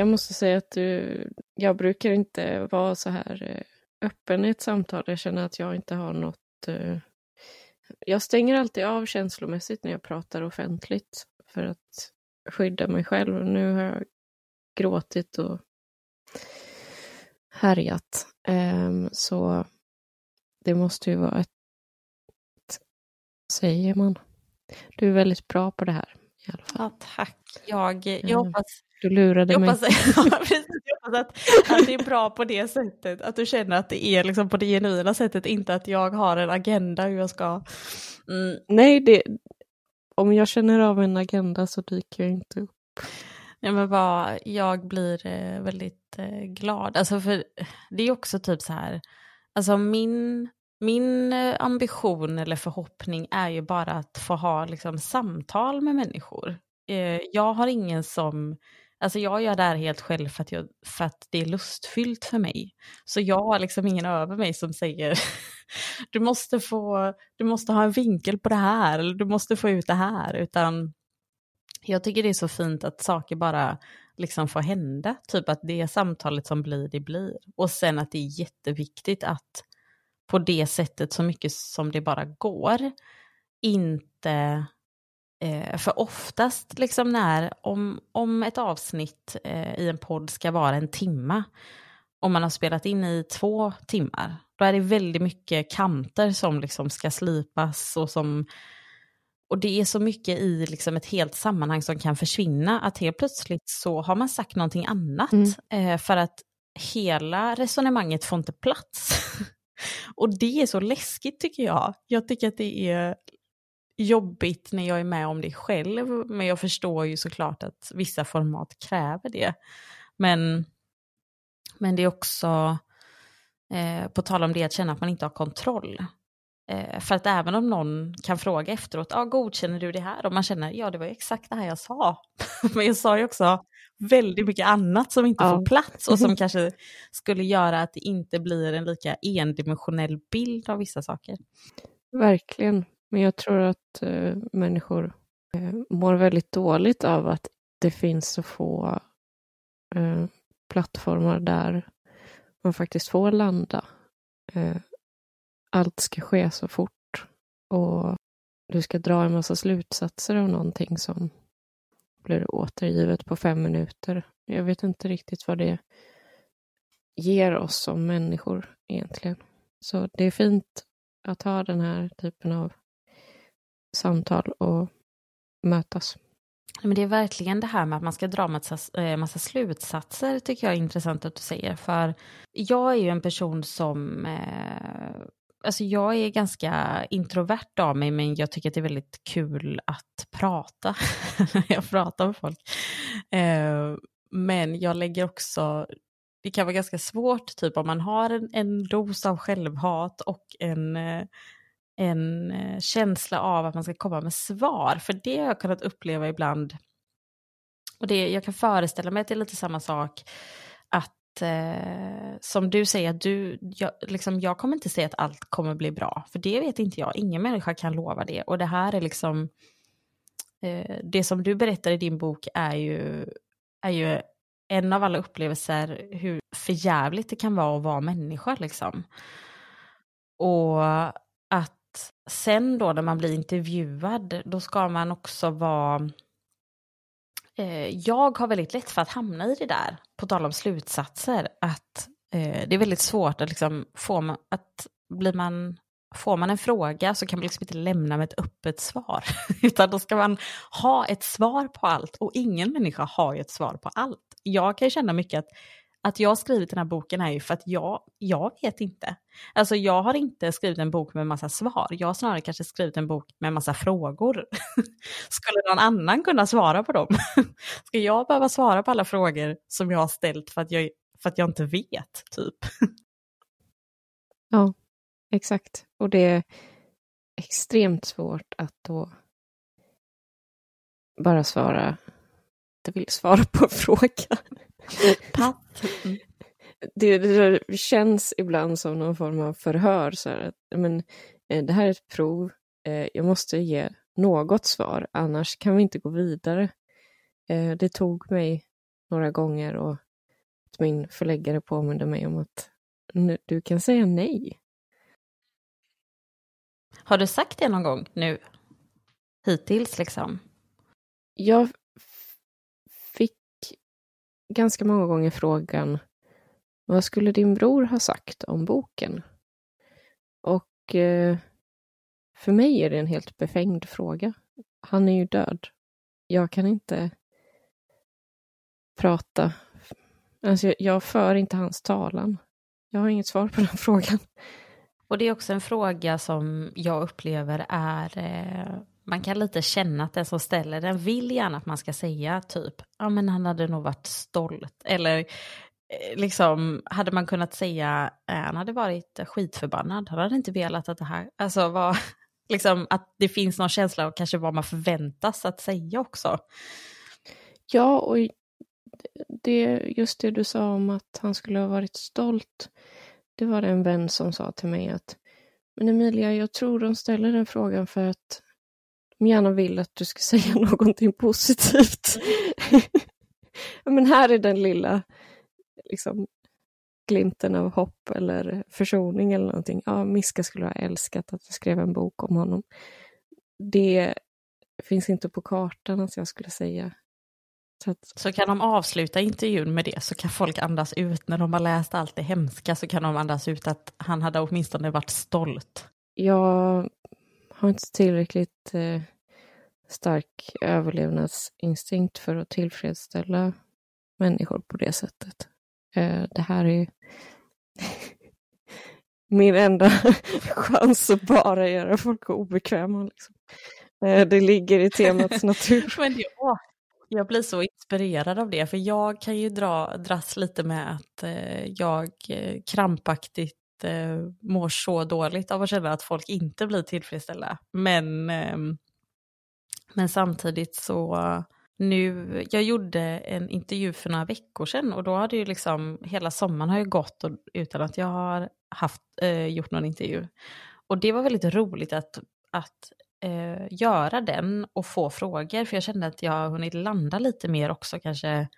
Jag måste säga att du, jag brukar inte vara så här eh, öppen i ett samtal. Jag känner att jag inte har något... Eh, jag stänger alltid av känslomässigt när jag pratar offentligt för att skydda mig själv. Nu har jag gråtit och härjat. Um, så det måste ju vara ett... Säger man? Du är väldigt bra på det här. I alla fall. Ja, tack. Jag, jag hoppas du lurade jag mig. Hoppas, jag hoppas att, att det är bra på det sättet, att du känner att det är liksom på det genuina sättet, inte att jag har en agenda hur jag ska... Mm. Nej, det, om jag känner av en agenda så dyker jag inte upp. Ja, men bara, jag blir eh, väldigt eh, glad. Alltså för det är också typ så här, alltså min, min eh, ambition eller förhoppning är ju bara att få ha liksom, samtal med människor. Jag har ingen som Alltså jag gör det här helt själv för att, jag, för att det är lustfyllt för mig. Så jag har liksom ingen över mig som säger du måste, få, du måste ha en vinkel på det här eller du måste få ut det här. Utan jag tycker det är så fint att saker bara liksom får hända. Typ att det samtalet som blir, det blir. Och sen att det är jätteviktigt att på det sättet så mycket som det bara går, inte eh, för oftast, liksom när, om, om ett avsnitt eh, i en podd ska vara en timma, om man har spelat in i två timmar, då är det väldigt mycket kanter som liksom ska slipas och som och det är så mycket i liksom ett helt sammanhang som kan försvinna, att helt plötsligt så har man sagt någonting annat, mm. eh, för att hela resonemanget får inte plats. och det är så läskigt tycker jag. Jag tycker att det är jobbigt när jag är med om det själv, men jag förstår ju såklart att vissa format kräver det. Men, men det är också, eh, på tal om det, att känna att man inte har kontroll. Eh, för att även om någon kan fråga efteråt, ah, godkänner du det här? Och man känner, ja det var exakt det här jag sa. Men jag sa ju också väldigt mycket annat som inte ja. får plats och som kanske skulle göra att det inte blir en lika endimensionell bild av vissa saker. Verkligen, men jag tror att eh, människor eh, mår väldigt dåligt av att det finns så få eh, plattformar där man faktiskt får landa. Eh, allt ska ske så fort och du ska dra en massa slutsatser av någonting som blir återgivet på fem minuter. Jag vet inte riktigt vad det ger oss som människor egentligen. Så det är fint att ha den här typen av samtal och mötas. Men det är verkligen det här med att man ska dra massa, eh, massa slutsatser tycker jag är intressant att du säger. För jag är ju en person som eh, alltså jag är ganska introvert av mig, men jag tycker att det är väldigt kul att prata. jag pratar med folk. Eh, men jag lägger också, det kan vara ganska svårt, typ om man har en, en dos av självhat och en, eh, en eh, känsla av att man ska komma med svar. För det har jag kunnat uppleva ibland. Och det, jag kan föreställa mig att det är lite samma sak, att eh, som du säger, att du, jag, liksom, jag kommer inte säga att allt kommer bli bra, för det vet inte jag. Ingen människa kan lova det. Och det här är liksom, eh, det som du berättar i din bok är ju, är ju en av alla upplevelser hur förjävligt det kan vara att vara människa. Liksom. Och att sen då när man blir intervjuad, då ska man också vara Eh, jag har väldigt lätt för att hamna i det där, på tal om slutsatser, att eh, det är väldigt svårt att liksom få man, att blir man Får man en fråga så kan man liksom inte lämna med ett öppet svar, utan då ska man ha ett svar på allt. Och ingen människa har ju ett svar på allt. Jag kan känna mycket att att jag har skrivit den här boken är ju för att jag, jag vet inte. Alltså jag har inte skrivit en bok med massa svar, jag har snarare kanske skrivit en bok med massa frågor. Skulle någon annan kunna svara på dem? Ska jag behöva svara på alla frågor som jag har ställt för att jag, för att jag inte vet, typ? Ja, exakt. Och det är extremt svårt att då bara svara, inte vill svara på frågan. Papp. Det, det, känns ibland som någon form av förhör. Så här, men, eh, det här är ett prov, eh, jag måste ge något svar, annars kan vi inte gå vidare. Eh, det tog mig några gånger och min förläggare påminde mig om att du kan säga nej. Har du sagt det någon gång nu? Hittills liksom? Jag ganska många gånger frågan vad skulle din bror ha sagt om boken? Och eh, för mig är det en helt befängd fråga. Han är ju död. Jag kan inte prata. Alltså, jag för inte hans talan. Jag har inget svar på den frågan. Och det är också en fråga som jag upplever är eh, man kan lite känna att den som ställer den vill gärna att man ska säga typ, ja men han hade nog varit stolt. Eller eh, liksom, hade man kunnat säga, eh, han hade varit skitförbannad, han hade inte velat att det här, alltså vad, liksom att det finns någon känsla av kanske vad man förväntas att säga också. Ja, och det, just det du sa om att han skulle ha varit stolt, det var det en vän som sa till mig att men Emilia, jag tror de ställer den frågan för att gärna vill att du ska säga någonting positivt. men här är den lilla liksom, glimten av hopp eller försoning eller någonting. Ja, Miska skulle ha älskat att jag skrev en bok om honom. Det finns inte på kartan att jag skulle säga. Så, att... så kan de avsluta intervjun med det så kan folk andas ut när de har läst allt det hemska så kan de andas ut att han hade åtminstone varit stolt. Jag har inte tillräckligt eh, stark överlevnadsinstinkt för att tillfredsställa människor på det sättet. Eh, det här är min enda chans att bara göra folk obekväma. Liksom. Eh, det ligger i temats natur. Men ja, jag blir så inspirerad av det, för jag kan ju dra, dras lite med att eh, jag eh, krampaktigt eh, mår så dåligt av att känna att folk inte blir tillfredsställda. Men, eh, men samtidigt så nu, jag gjorde en intervju för några veckor sedan och då har det ju liksom, hela sommaren har ju gått och, utan att jag har haft, eh, gjort någon intervju. Och det var väldigt roligt att, att eh, göra den och få frågor, för jag kände att jag har hunnit landa lite mer också kanske.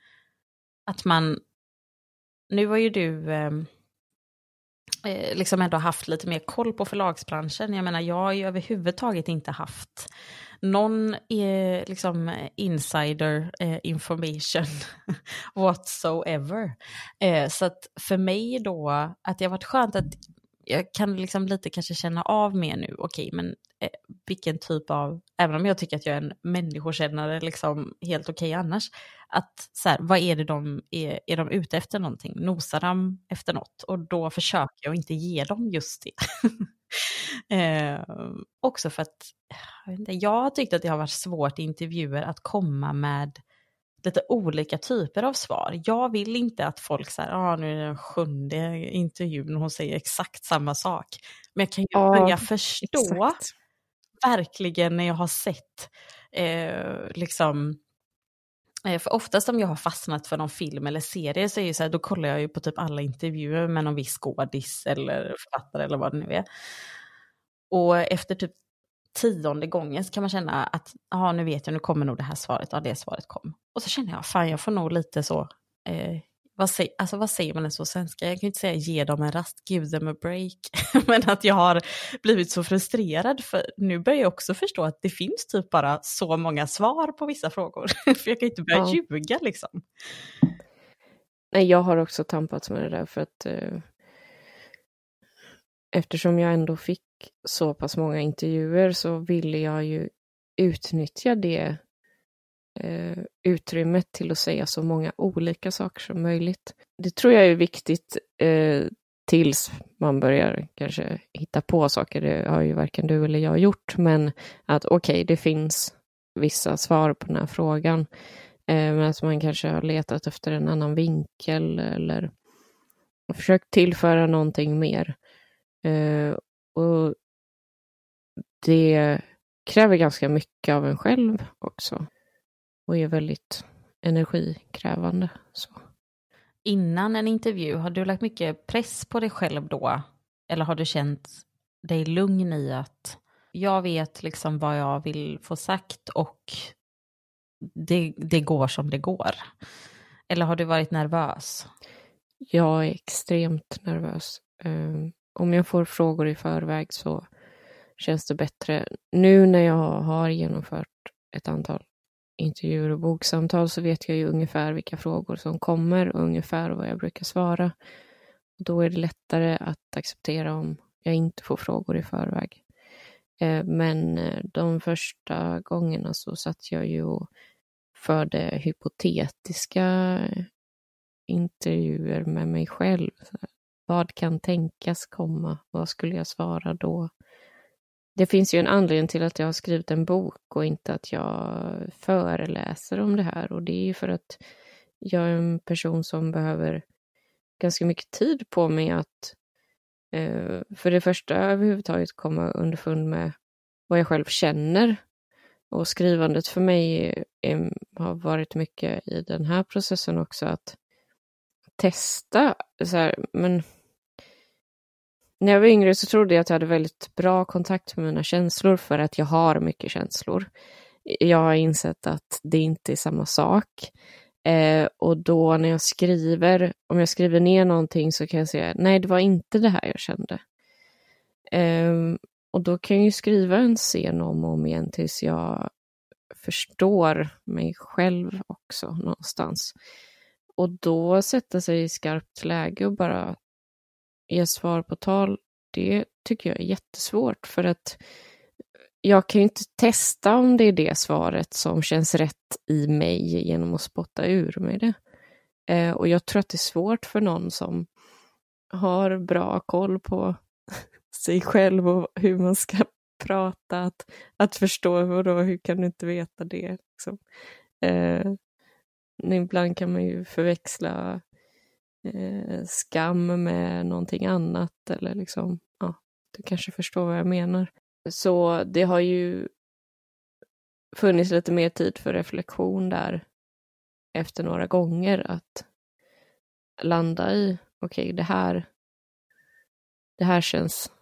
Att man, nu var ju du ehm, eh, liksom ändå haft lite mer koll på förlagsbranschen. Jag menar, jag har ju överhuvudtaget inte haft någon eh, liksom insider eh, information whatsoever. Eh, så att för mig då, att det har varit skönt att jag kan liksom lite kanske känna av mer nu, okej, okay, men eh, vilken typ av, även om jag tycker att jag är en människokännare, liksom helt okej okay annars, att så här, vad är det de är, är de ute efter någonting? Nosar de efter något? Och då försöker jag inte ge dem just det. eh, också för att, jag, inte, jag har tyckt att det har varit svårt i intervjuer att komma med lite olika typer av svar. Jag vill inte att folk säger, ah, nu är det den sjunde intervjun och hon säger exakt samma sak. Men jag kan ju ja, börja förstå exakt. verkligen när jag har sett eh, liksom eh, för oftast om jag har fastnat för någon film eller serie så är det så här, då kollar jag ju på typ alla intervjuer med någon viss skådis eller författare eller vad det nu är. Och efter typ tionde gången så kan man känna att ja, nu vet jag, nu kommer nog det här svaret, ja det svaret kom. Och så känner jag, fan jag får nog lite så, eh, vad, säger, alltså, vad säger man ens på svenska? Jag kan inte säga ge dem en rast, give them a break. Men att jag har blivit så frustrerad, för nu börjar jag också förstå att det finns typ bara så många svar på vissa frågor. för jag kan inte börja ja. ljuga liksom. Nej, jag har också tampats med det där för att eh, eftersom jag ändå fick så pass många intervjuer så ville jag ju utnyttja det eh, utrymmet till att säga så många olika saker som möjligt. Det tror jag är viktigt eh, tills man börjar kanske hitta på saker. Det har ju varken du eller jag gjort, men att okej, okay, det finns vissa svar på den här frågan. Eh, men att man kanske har letat efter en annan vinkel eller försökt tillföra någonting mer. Eh, och det kräver ganska mycket av en själv också och är väldigt energikrävande. Så. Innan en intervju, har du lagt mycket press på dig själv då? Eller har du känt dig lugn i att jag vet liksom vad jag vill få sagt och det, det går som det går? Eller har du varit nervös? Jag är extremt nervös. Um, om jag får frågor i förväg så känns det bättre. Nu när jag har genomfört ett antal intervjuer och boksamtal så vet jag ju ungefär vilka frågor som kommer och ungefär vad jag brukar svara. Då är det lättare att acceptera om jag inte får frågor i förväg. Eh, men eh, de första gångerna så satt jag ju och förde hypotetiska intervjuer med mig själv. Vad kan tänkas komma? Vad skulle jag svara då? Det finns ju en anledning till att jag har skrivit en bok och inte att jag föreläser om det här och det är ju för att jag är en person som behöver ganska mycket tid på mig att eh, för det första överhuvudtaget komma underfund med vad jag själv känner. Och skrivandet för mig är, har varit mycket i den här processen också att testa, så här, men när jag var yngre så trodde jag att jag hade väldigt bra kontakt med mina känslor för att jag har mycket känslor. Jag har insett att det inte är samma sak. Eh, och då när jag skriver, om jag skriver ner någonting så kan jag säga nej, det var inte det här jag kände. Eh, och då kan jag ju skriva en scen om och om igen tills jag förstår mig själv också någonstans. Och då sätta sig i skarpt läge och bara ge svar på tal, det tycker jag är jättesvårt för att jag kan ju inte testa om det är det svaret som känns rätt i mig genom att spotta ur mig det. Eh, och jag tror att det är svårt för någon som har bra koll på sig själv och hur man ska prata, att, att förstå vadå, hur kan du inte veta det? Liksom. Eh, ibland kan man ju förväxla eh, skam med någonting annat eller liksom, ja, du kanske förstår vad jag menar. Så det har ju funnits lite mer tid för reflektion där efter några gånger att landa i, okej, okay, det här det här känns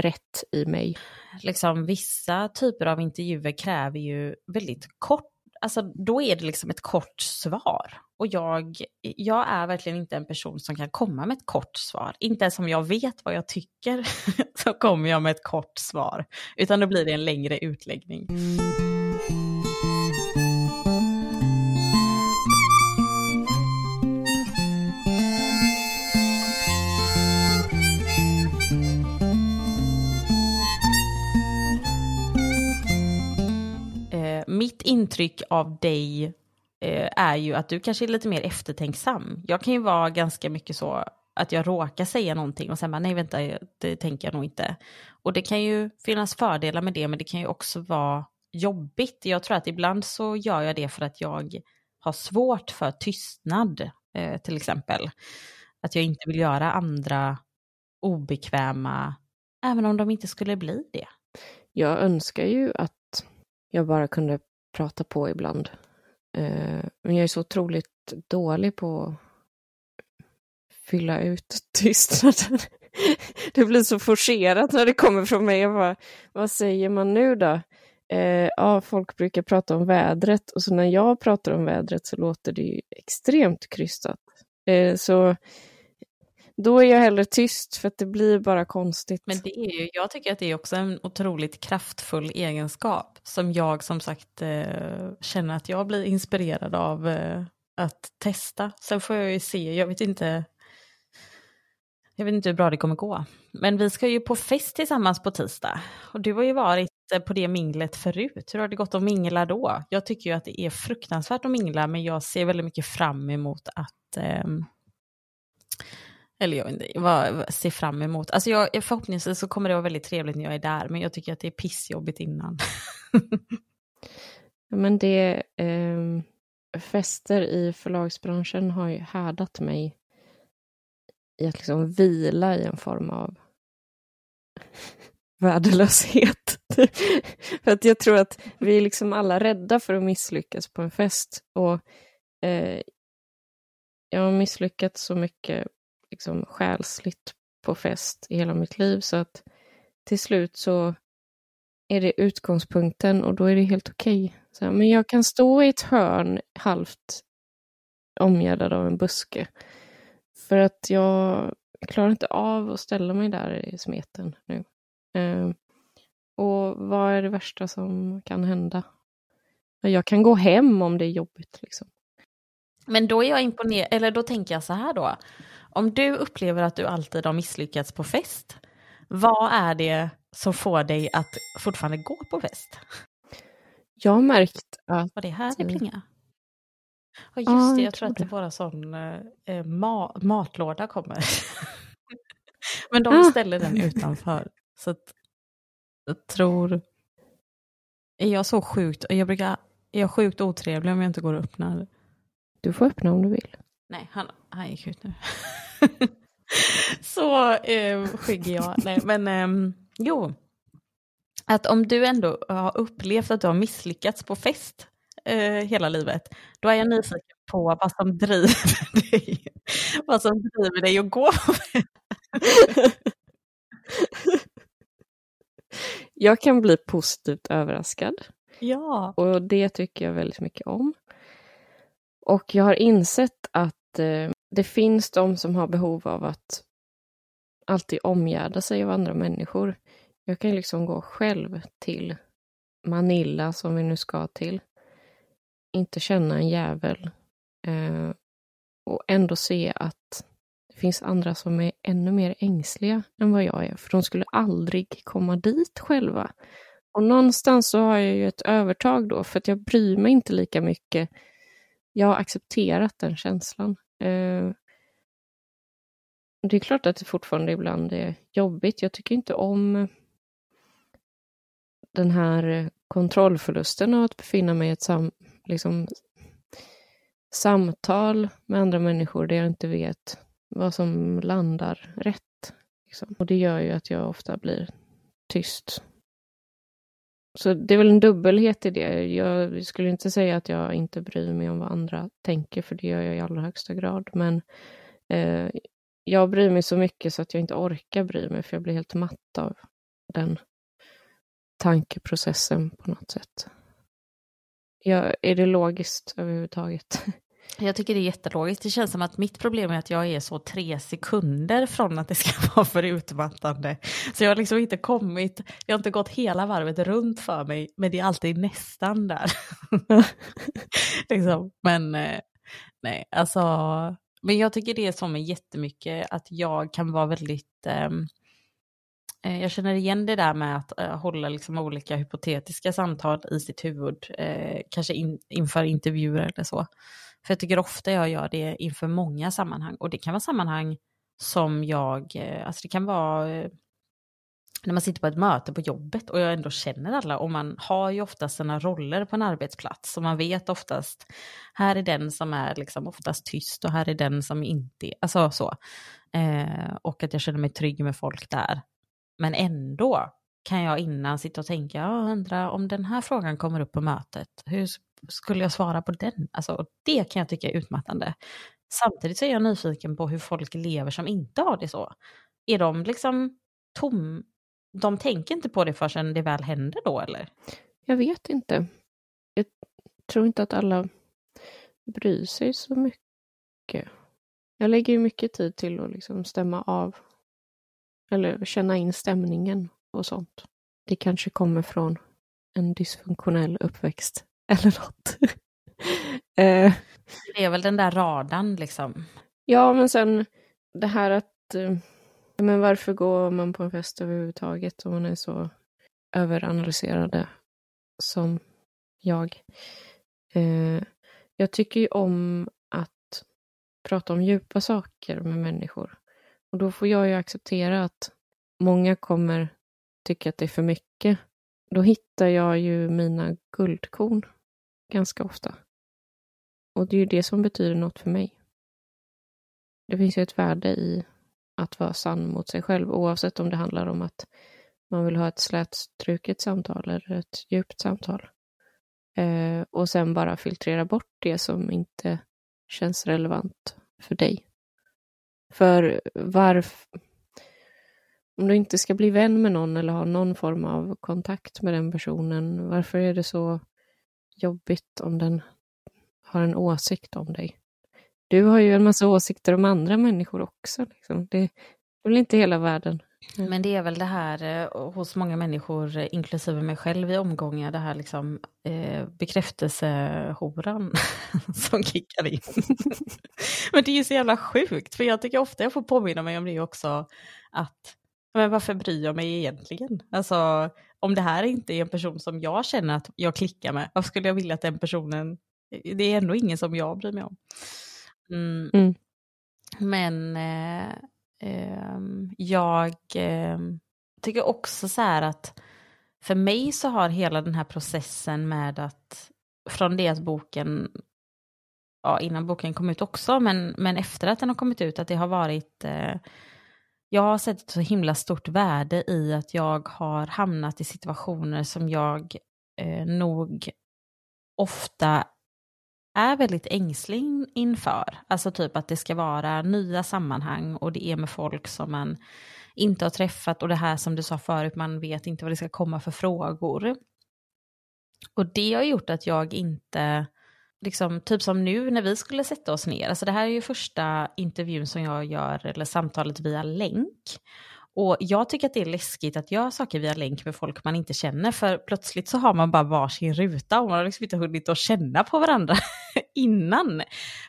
rätt i mig. Liksom vissa typer av intervjuer kräver ju väldigt kort, alltså då är det liksom ett kort svar. Och jag, jag är verkligen inte en person som kan komma med ett kort svar. Inte ens om jag vet vad jag tycker så kommer jag med ett kort svar. Utan då blir det en längre utläggning. Eh, mitt intryck av dig Eh, är ju att du kanske är lite mer eftertänksam. Jag kan ju vara ganska mycket så att jag råkar säga någonting och sen bara nej vänta, det tänker jag nog inte. Och det kan ju finnas fördelar med det men det kan ju också vara jobbigt. Jag tror att ibland så gör jag det för att jag har svårt för tystnad eh, till exempel. Att jag inte vill göra andra obekväma, även om de inte skulle bli det. Jag önskar ju att jag bara kunde prata på ibland. Eh, men jag är så otroligt dålig på att fylla ut tystnaden. Det blir så forcerat när det kommer från mig. Jag bara, vad säger man nu då? Eh, ja, folk brukar prata om vädret och så när jag pratar om vädret så låter det ju extremt krystat. Eh, så då är jag hellre tyst för att det blir bara konstigt. Men det är ju, jag tycker att det är också en otroligt kraftfull egenskap som jag som sagt eh, känner att jag blir inspirerad av eh, att testa. Sen får jag ju se, jag vet inte jag vet inte hur bra det kommer gå. Men vi ska ju på fest tillsammans på tisdag. Och du har ju varit eh, på det minglet förut. Hur har det gått att mingla då? Jag tycker ju att det är fruktansvärt att mingla, men jag ser väldigt mycket fram emot att eh, eller jag vet inte, vad ser fram emot. Alltså jag, förhoppningsvis så kommer det vara väldigt trevligt när jag är där, men jag tycker att det är pissjobbigt innan. ja, men det, eh, fester i förlagsbranschen har ju härdat mig i att liksom vila i en form av värdelöshet. för att jag tror att vi är liksom alla rädda för att misslyckas på en fest. Och eh, Jag har misslyckats så mycket liksom själsligt på fest i hela mitt liv så att till slut så är det utgångspunkten och då är det helt okej. Okay. Men jag kan stå i ett hörn halvt omgärdad av en buske för att jag klarar inte av att ställa mig där i smeten nu. Eh, och vad är det värsta som kan hända? Jag kan gå hem om det är jobbigt. Liksom. Men då är jag imponerad, eller då tänker jag så här då. Om du upplever att du alltid har misslyckats på fest, vad är det som får dig att fortfarande gå på fest? Jag har märkt att... Var det här det plingar? Ja just ja, det, jag, tror att det bara sån eh, ma matlåda kommer. Men de ah. ställer den utanför. Så att jag tror... Är jag så sjukt... Jag brukar... Är jag sjukt otrevlig om jag inte går och öppnar? Du får öppna om du vill. Nej, han, han gick ut nu. så eh, skygg jag. Nej, men eh, jo. Att om du ändå har upplevt att du har misslyckats på fest eh, hela livet, då är jag nyfiken på vad som driver dig, vad som driver dig att gå på fest. jag kan bli positivt överraskad. Ja. Och det tycker jag väldigt mycket om. Och jag har insett att eh, det finns de som har behov av att alltid omgärda sig av andra människor. Jag kan liksom gå själv till Manila, som vi nu ska till, inte känna en jävel eh, och ändå se att det finns andra som är ännu mer ängsliga än vad jag är, för de skulle aldrig komma dit själva. Och någonstans så har jag ju ett övertag då, för att jag bryr mig inte lika mycket. Jag har accepterat den känslan. Eh, det är klart att det fortfarande ibland är jobbigt. Jag tycker inte om den här kontrollförlusten av att befinna mig i ett sam, liksom, samtal med andra människor där jag inte vet vad som landar rätt. Liksom. Och det gör ju att jag ofta blir tyst. Så det är väl en dubbelhet i det. Jag skulle inte säga att jag inte bryr mig om vad andra tänker, för det gör jag i allra högsta grad. Men eh, jag bryr mig så mycket så att jag inte orkar bry mig, för jag blir helt matt av den tankeprocessen på något sätt. Ja, är det logiskt överhuvudtaget? Jag tycker det är jättelogiskt. Det känns som att mitt problem är att jag är så tre sekunder från att det ska vara för utmattande. Så jag har liksom inte kommit, jag har inte gått hela varvet runt för mig, men det är alltid nästan där. liksom. Men eh, nej, alltså, men jag tycker det är så med jättemycket att jag kan vara väldigt um, Eh, jag känner igen det där med att uh, hålla liksom olika hypotetiska samtal i sitt huvud, eh, kanske in, inför intervjuer eller så. För jag tycker ofta jag gör det inför många sammanhang och det kan vara sammanhang som jag, eh, alltså det kan vara eh, när man sitter på ett möte på jobbet och jag ändå känner alla och man har ju oftast sina roller på en arbetsplats och man vet oftast, här är den som är liksom oftast tyst och här är den som inte är, alltså så. Eh, och att jag känner mig trygg med folk där. Men ändå kan jag innan sitta och tänka, jag undrar om den här frågan kommer upp på mötet, hur skulle jag svara på den? Alltså, det kan jag tycka är utmattande. Samtidigt så är jag nyfiken på hur folk lever som inte har det så. Är de liksom tom? De tänker inte på det förrän det väl händer då eller? Jag vet inte. Jag tror inte att alla bryr sig så mycket. Jag lägger ju mycket tid till att liksom stämma av eller känna in stämningen och sånt. Det kanske kommer från en dysfunktionell uppväxt eller något. eh. Det är väl den där radan liksom. Ja, men sen det här att eh, men varför går man på en fest överhuvudtaget om man är så överanalyserade som jag? Eh, jag tycker ju om att prata om djupa saker med människor. Och då får jag ju acceptera att många kommer tycka att det är för mycket. Då hittar jag ju mina guldkorn ganska ofta. Och det är ju det som betyder något för mig. Det finns ju ett värde i att vara sann mot sig själv, oavsett om det handlar om att man vill ha ett slätstruket samtal eller ett djupt samtal. Eh, och sen bara filtrera bort det som inte känns relevant för dig. För varför... Om du inte ska bli vän med någon eller ha någon form av kontakt med den personen, varför är det så jobbigt om den har en åsikt om dig? Du har ju en massa åsikter om andra människor också. Liksom. Det är väl inte hela världen. Mm. Men det är väl det här eh, hos många människor, eh, inklusive mig själv i omgångar, det här liksom eh, bekräftelsehoran som kickar in. men det är ju så jävla sjukt, för jag tycker ofta jag får påminna mig om det också, att men varför bryr jag mig egentligen? Alltså, om det här inte är en person som jag känner att jag klickar med, varför skulle jag vilja att den personen, det är ändå ingen som jag bryr mig om. Mm. Mm. Men eh, Ehm, jag ehm, tycker också så här att för mig så har hela den här processen med att från det att boken, ja innan boken kom ut också, men, men efter att den har kommit ut, att det har varit eh, jag har sett ett så himla stort värde i att jag har hamnat i situationer som jag eh, nog ofta är väldigt ängslig inför. Alltså typ att det ska vara nya sammanhang och det är med folk som man inte har träffat och det här som du sa förut, man vet inte vad det ska komma för frågor. Och det har gjort att jag inte, liksom, typ som nu när vi skulle sätta oss ner, alltså det här är ju första intervjun som jag gör, eller samtalet via länk. Och jag tycker att det är läskigt att göra saker via länk med folk man inte känner, för plötsligt så har man bara varsin ruta och man har liksom inte hunnit att känna på varandra innan.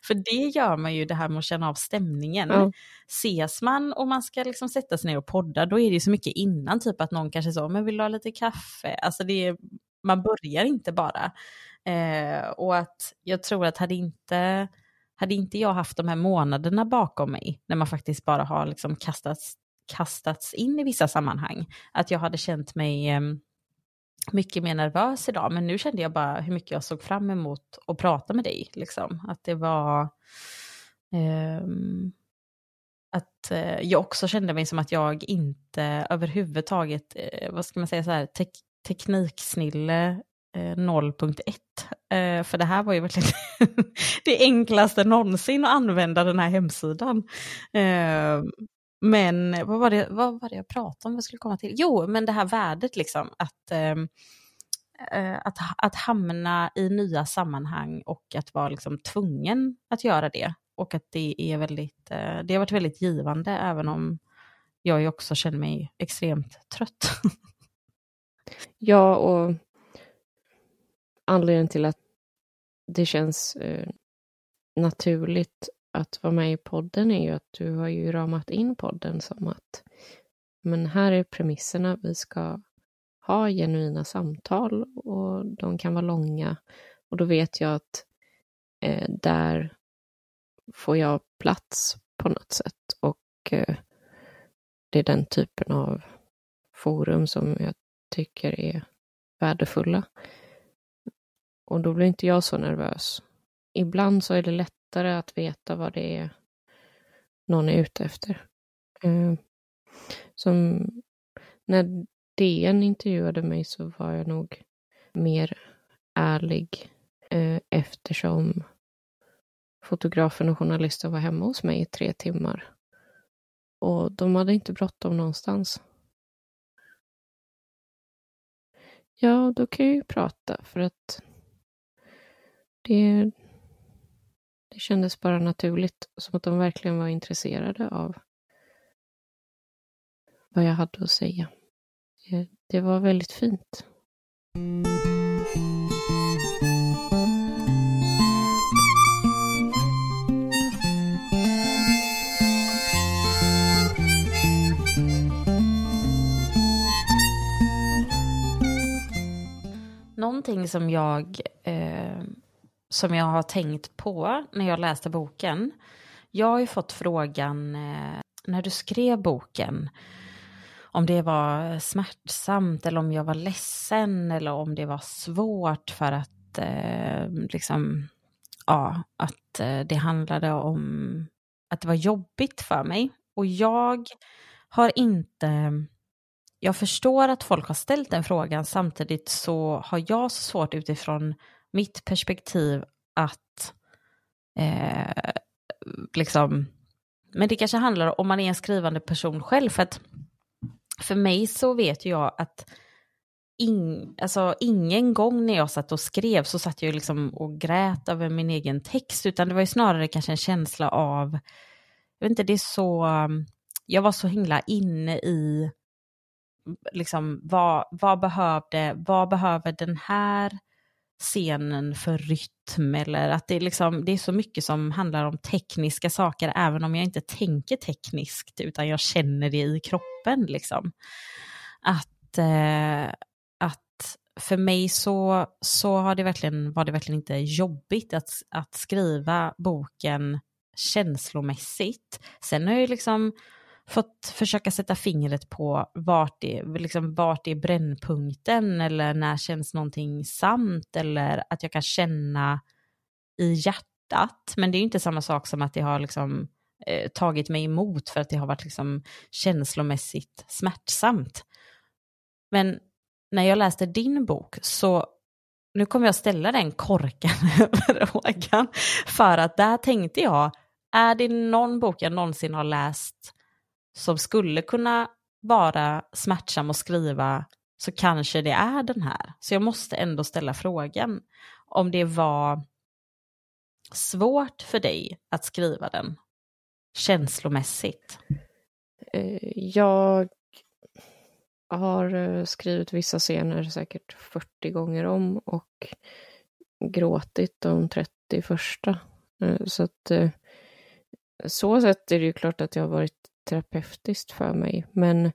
För det gör man ju det här med att känna av stämningen. Mm. Ses man och man ska liksom sätta sig ner och podda, då är det ju så mycket innan, typ att någon kanske så, men vill du ha lite kaffe? Alltså det är, man börjar inte bara. Eh, och att jag tror att hade inte, hade inte jag haft de här månaderna bakom mig, när man faktiskt bara har liksom kastats kastats in i vissa sammanhang. Att jag hade känt mig eh, mycket mer nervös idag, men nu kände jag bara hur mycket jag såg fram emot att prata med dig. Liksom. Att det var... Eh, att eh, jag också kände mig som att jag inte överhuvudtaget, eh, vad ska man säga, så här, te tekniksnille Eh, 0.1. Eh, för det här var ju verkligen det enklaste någonsin att använda den här hemsidan. Eh, men vad var, det, vad var det jag pratade om? Vad skulle komma till? Jo, men det här värdet liksom. Att, att, att hamna i nya sammanhang och att vara liksom tvungen att göra det. Och att det är väldigt, det har varit väldigt givande även om jag ju också känner mig extremt trött. ja, och anledningen till att det känns eh, naturligt att vara med i podden är ju att du har ju ramat in podden som att men här är premisserna, vi ska ha genuina samtal och de kan vara långa och då vet jag att eh, där får jag plats på något sätt och eh, det är den typen av forum som jag tycker är värdefulla. Och då blir inte jag så nervös. Ibland så är det lättare att veta vad det är någon är ute efter. Eh, som när DN intervjuade mig så var jag nog mer ärlig eh, eftersom fotografen och journalisten var hemma hos mig i tre timmar. Och de hade inte bråttom någonstans. Ja, då kan jag ju prata för att det, det kändes bara naturligt, som att de verkligen var intresserade av vad jag hade att säga. Eh, det var väldigt fint. Någonting som jag eh, som jag har tänkt på när jag läste boken. Jag har ju fått frågan eh, när du skrev boken om det var smärtsamt eller om jag var ledsen eller om det var svårt för att eh, liksom, ja, att eh, det handlade om att det var jobbigt för mig. Och jag har inte, jag förstår att folk har ställt den frågan, samtidigt så har jag så svårt utifrån mitt perspektiv att eh, liksom, men det kanske handlar om man är en skrivande person själv, för att för mig så vet jag att in, alltså, ingen gång när jag satt och skrev så satt jag liksom och grät över min egen text, utan det var ju snarare kanske en känsla av, jag vet inte, det är så, jag var så himla inne i, liksom, vad, vad behövde, vad behöver den här scenen för rytm eller att det är, liksom, det är så mycket som handlar om tekniska saker även om jag inte tänker tekniskt utan jag känner det i kroppen. Liksom. Att, eh, att för mig så, så har det verkligen, var det verkligen inte jobbigt att, att skriva boken känslomässigt. Sen har jag liksom fått försöka sätta fingret på vart det, liksom vart är brännpunkten eller när känns någonting sant eller att jag kan känna i hjärtat. Men det är inte samma sak som att det har liksom, eh, tagit mig emot för att det har varit liksom känslomässigt smärtsamt. Men när jag läste din bok så nu kommer jag ställa den korkade frågan. För att där tänkte jag, är det någon bok jag någonsin har läst som skulle kunna vara smärtsam att skriva så kanske det är den här. Så jag måste ändå ställa frågan om det var svårt för dig att skriva den känslomässigt. Eh, jag har eh, skrivit vissa scener säkert 40 gånger om och gråtit de 30 första. Eh, så att så sätt är det ju klart att jag har varit terapeutiskt för mig. Men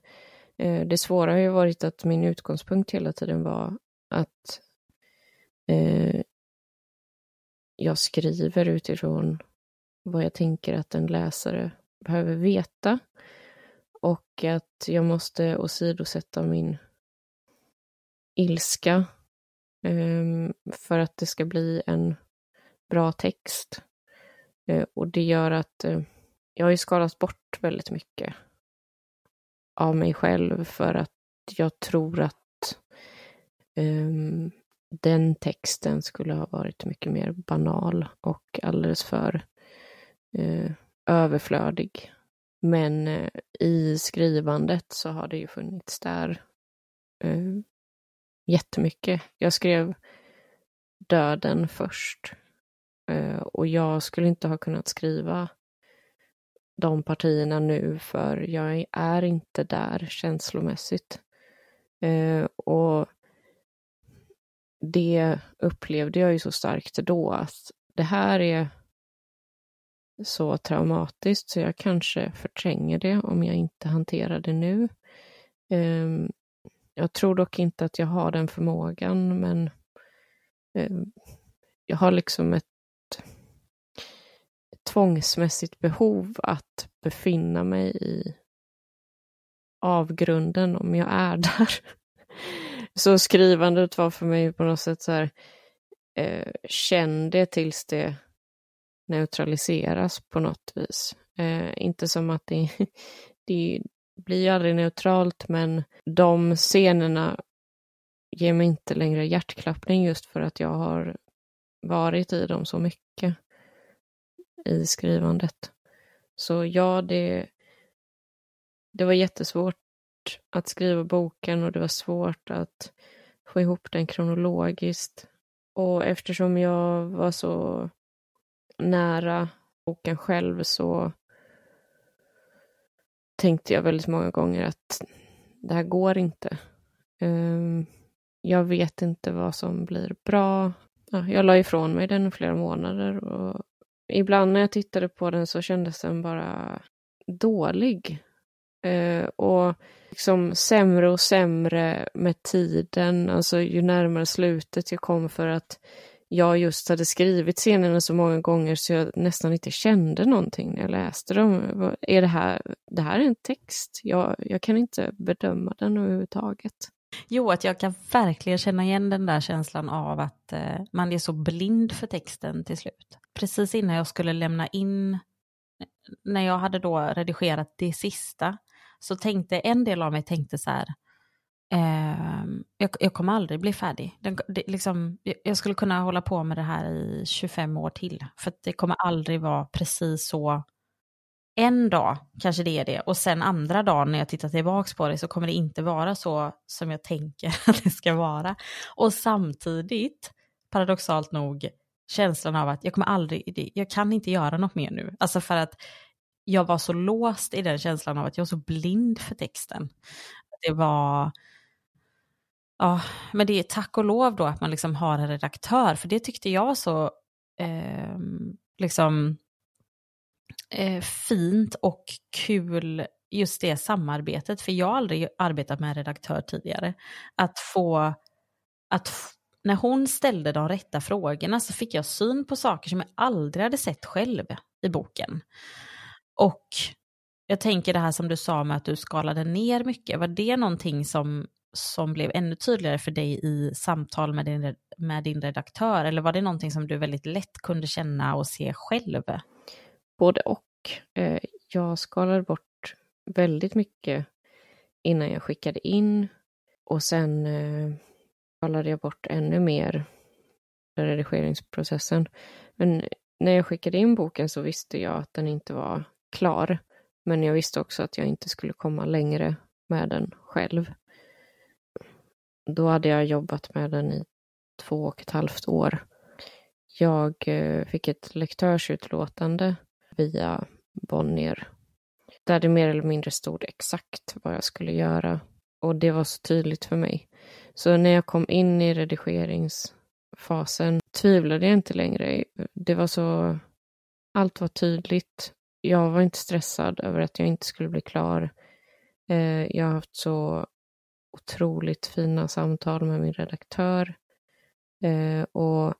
eh, det svåra har ju varit att min utgångspunkt hela tiden var att eh, jag skriver utifrån vad jag tänker att en läsare behöver veta och att jag måste åsidosätta min ilska eh, för att det ska bli en bra text. Eh, och det gör att jag har ju skalat bort väldigt mycket av mig själv för att jag tror att um, den texten skulle ha varit mycket mer banal och alldeles för uh, överflödig men uh, i skrivandet så har det ju funnits där uh, jättemycket. Jag skrev döden först uh, och jag skulle inte ha kunnat skriva de partierna nu för jag är inte där känslomässigt. Eh, och det upplevde jag ju så starkt då att det här är så traumatiskt så jag kanske förtränger det om jag inte hanterar det nu. Eh, jag tror dock inte att jag har den förmågan, men eh, jag har liksom ett tvångsmässigt behov att befinna mig i avgrunden om jag är där. Så skrivandet var för mig på något sätt så här, eh, känn det tills det neutraliseras på något vis. Eh, inte som att det, det blir aldrig neutralt, men de scenerna ger mig inte längre hjärtklappning just för att jag har varit i dem så mycket i skrivandet. Så ja, det, det var jättesvårt att skriva boken och det var svårt att få ihop den kronologiskt. Och eftersom jag var så nära boken själv så tänkte jag väldigt många gånger att det här går inte. Ehm, jag vet inte vad som blir bra. Jag la ifrån mig den i flera månader och ibland när jag tittade på den så kändes den bara dålig. Eh, och liksom sämre och sämre med tiden, alltså ju närmare slutet jag kom för att jag just hade skrivit scenerna så många gånger så jag nästan inte kände någonting när jag läste dem. Är det här, det här är en text? Jag, jag kan inte bedöma den överhuvudtaget. Jo, att jag kan verkligen känna igen den där känslan av att eh, man är så blind för texten till slut. Precis innan jag skulle lämna in, när jag hade då redigerat det sista, så tänkte en del av mig tänkte så här, Eh, jag, jag, kommer aldrig bli färdig. Den, det, liksom, jag skulle kunna hålla på med det här i 25 år till. För det kommer aldrig vara precis så. En dag kanske det är det och sen andra dagen när jag tittar tillbaka på det så kommer det inte vara så som jag tänker att det ska vara. Och samtidigt, paradoxalt nog, känslan av att jag kommer aldrig, jag kan inte göra något mer nu. Alltså för att jag var så låst i den känslan av att jag var så blind för texten. Det var, Ja, men det är tack och lov då att man liksom har en redaktör, för det tyckte jag så eh, liksom eh, fint och kul just det samarbetet, för jag har aldrig arbetat med en redaktör tidigare. Att få, att när hon ställde de rätta frågorna så fick jag syn på saker som jag aldrig hade sett själv i boken. Och jag tänker det här som du sa med att du skalade ner mycket, var det någonting som som blev ännu tydligare för dig i samtal med din, med din redaktör? Eller var det någonting som du väldigt lätt kunde känna och se själv? Både och. Eh, jag skalade bort väldigt mycket innan jag skickade in och sen eh, eh, skalade jag bort ännu mer redigeringsprocessen. Men när jag skickade in boken så visste jag att den inte var klar. Men jag visste också att jag inte skulle komma längre med den själv. Då hade jag jobbat med den i två och ett halvt år. Jag eh, fick ett lektörsutlåtande via Bonnier där det mer eller mindre stod exakt vad jag skulle göra och det var så tydligt för mig. Så när jag kom in i redigeringsfasen tvivlade jag inte längre. Det var så... Allt var tydligt. Jag var inte stressad över att jag inte skulle bli klar. Eh, jag har haft så otroligt fina samtal med min redaktör. Eh, och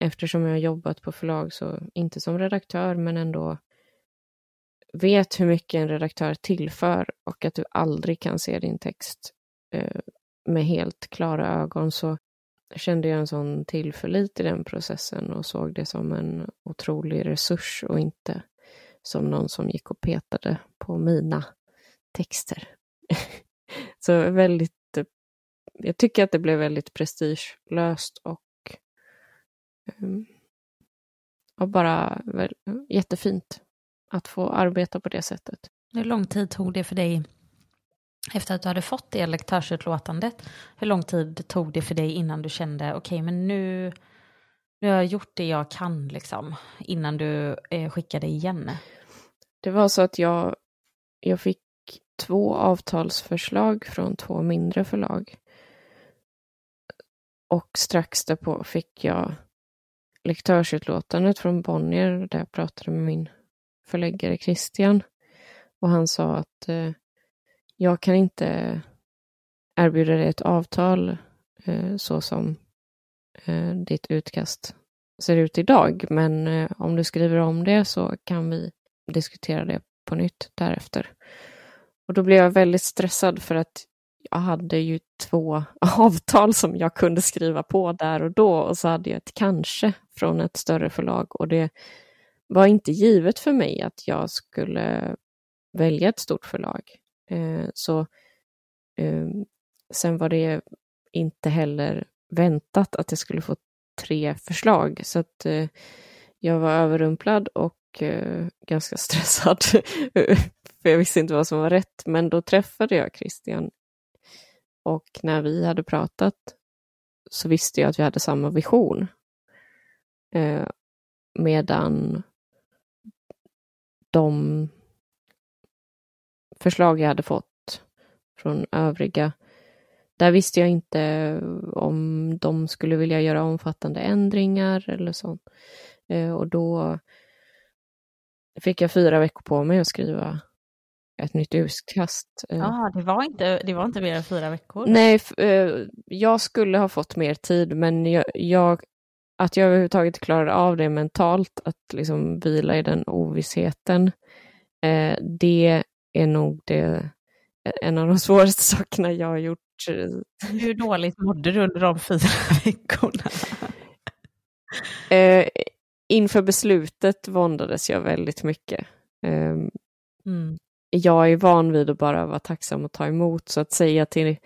eftersom jag har jobbat på förlag, så inte som redaktör, men ändå vet hur mycket en redaktör tillför och att du aldrig kan se din text eh, med helt klara ögon, så kände jag en sån tillförlit i den processen och såg det som en otrolig resurs och inte som någon som gick och petade på mina texter. så väldigt, jag tycker att det blev väldigt prestigelöst och, ehm, och bara jättefint att få arbeta på det sättet. Hur lång tid tog det för dig efter att du hade fått det lektörsutlåtandet? Hur lång tid tog det för dig innan du kände okej, okay, men nu, nu har jag gjort det jag kan liksom innan du eh, skickade igen? Det var så att jag, jag fick två avtalsförslag från två mindre förlag. Och strax därpå fick jag lektörsutlåtandet från Bonnier där jag pratade med min förläggare Christian. Och han sa att eh, jag kan inte erbjuda dig ett avtal eh, så som eh, ditt utkast ser ut idag. Men eh, om du skriver om det så kan vi diskutera det på nytt därefter. Och då blev jag väldigt stressad för att jag hade ju två avtal som jag kunde skriva på där och då och så hade jag ett kanske från ett större förlag och det var inte givet för mig att jag skulle välja ett stort förlag. Eh, så eh, sen var det inte heller väntat att jag skulle få tre förslag så att eh, jag var överrumplad och eh, ganska stressad för jag visste inte vad som var rätt. Men då träffade jag Christian och när vi hade pratat så visste jag att vi hade samma vision. Eh, medan de förslag jag hade fått från övriga, där visste jag inte om de skulle vilja göra omfattande ändringar eller så. Eh, och då fick jag fyra veckor på mig att skriva ett nytt utkast. Eh. Ja, det var inte, det var inte mer än fyra veckor? Nej, eh, jag skulle ha fått mer tid, men jag, jag, att jag överhuvudtaget klarade av det mentalt, att liksom vila i den ovissheten, det är nog det, en av de svåraste sakerna jag har gjort. Hur dåligt mådde du under de fyra veckorna? Eh, inför beslutet våndades jag väldigt mycket. Eh, mm. Jag är van vid att bara vara tacksam och ta emot, så att säga till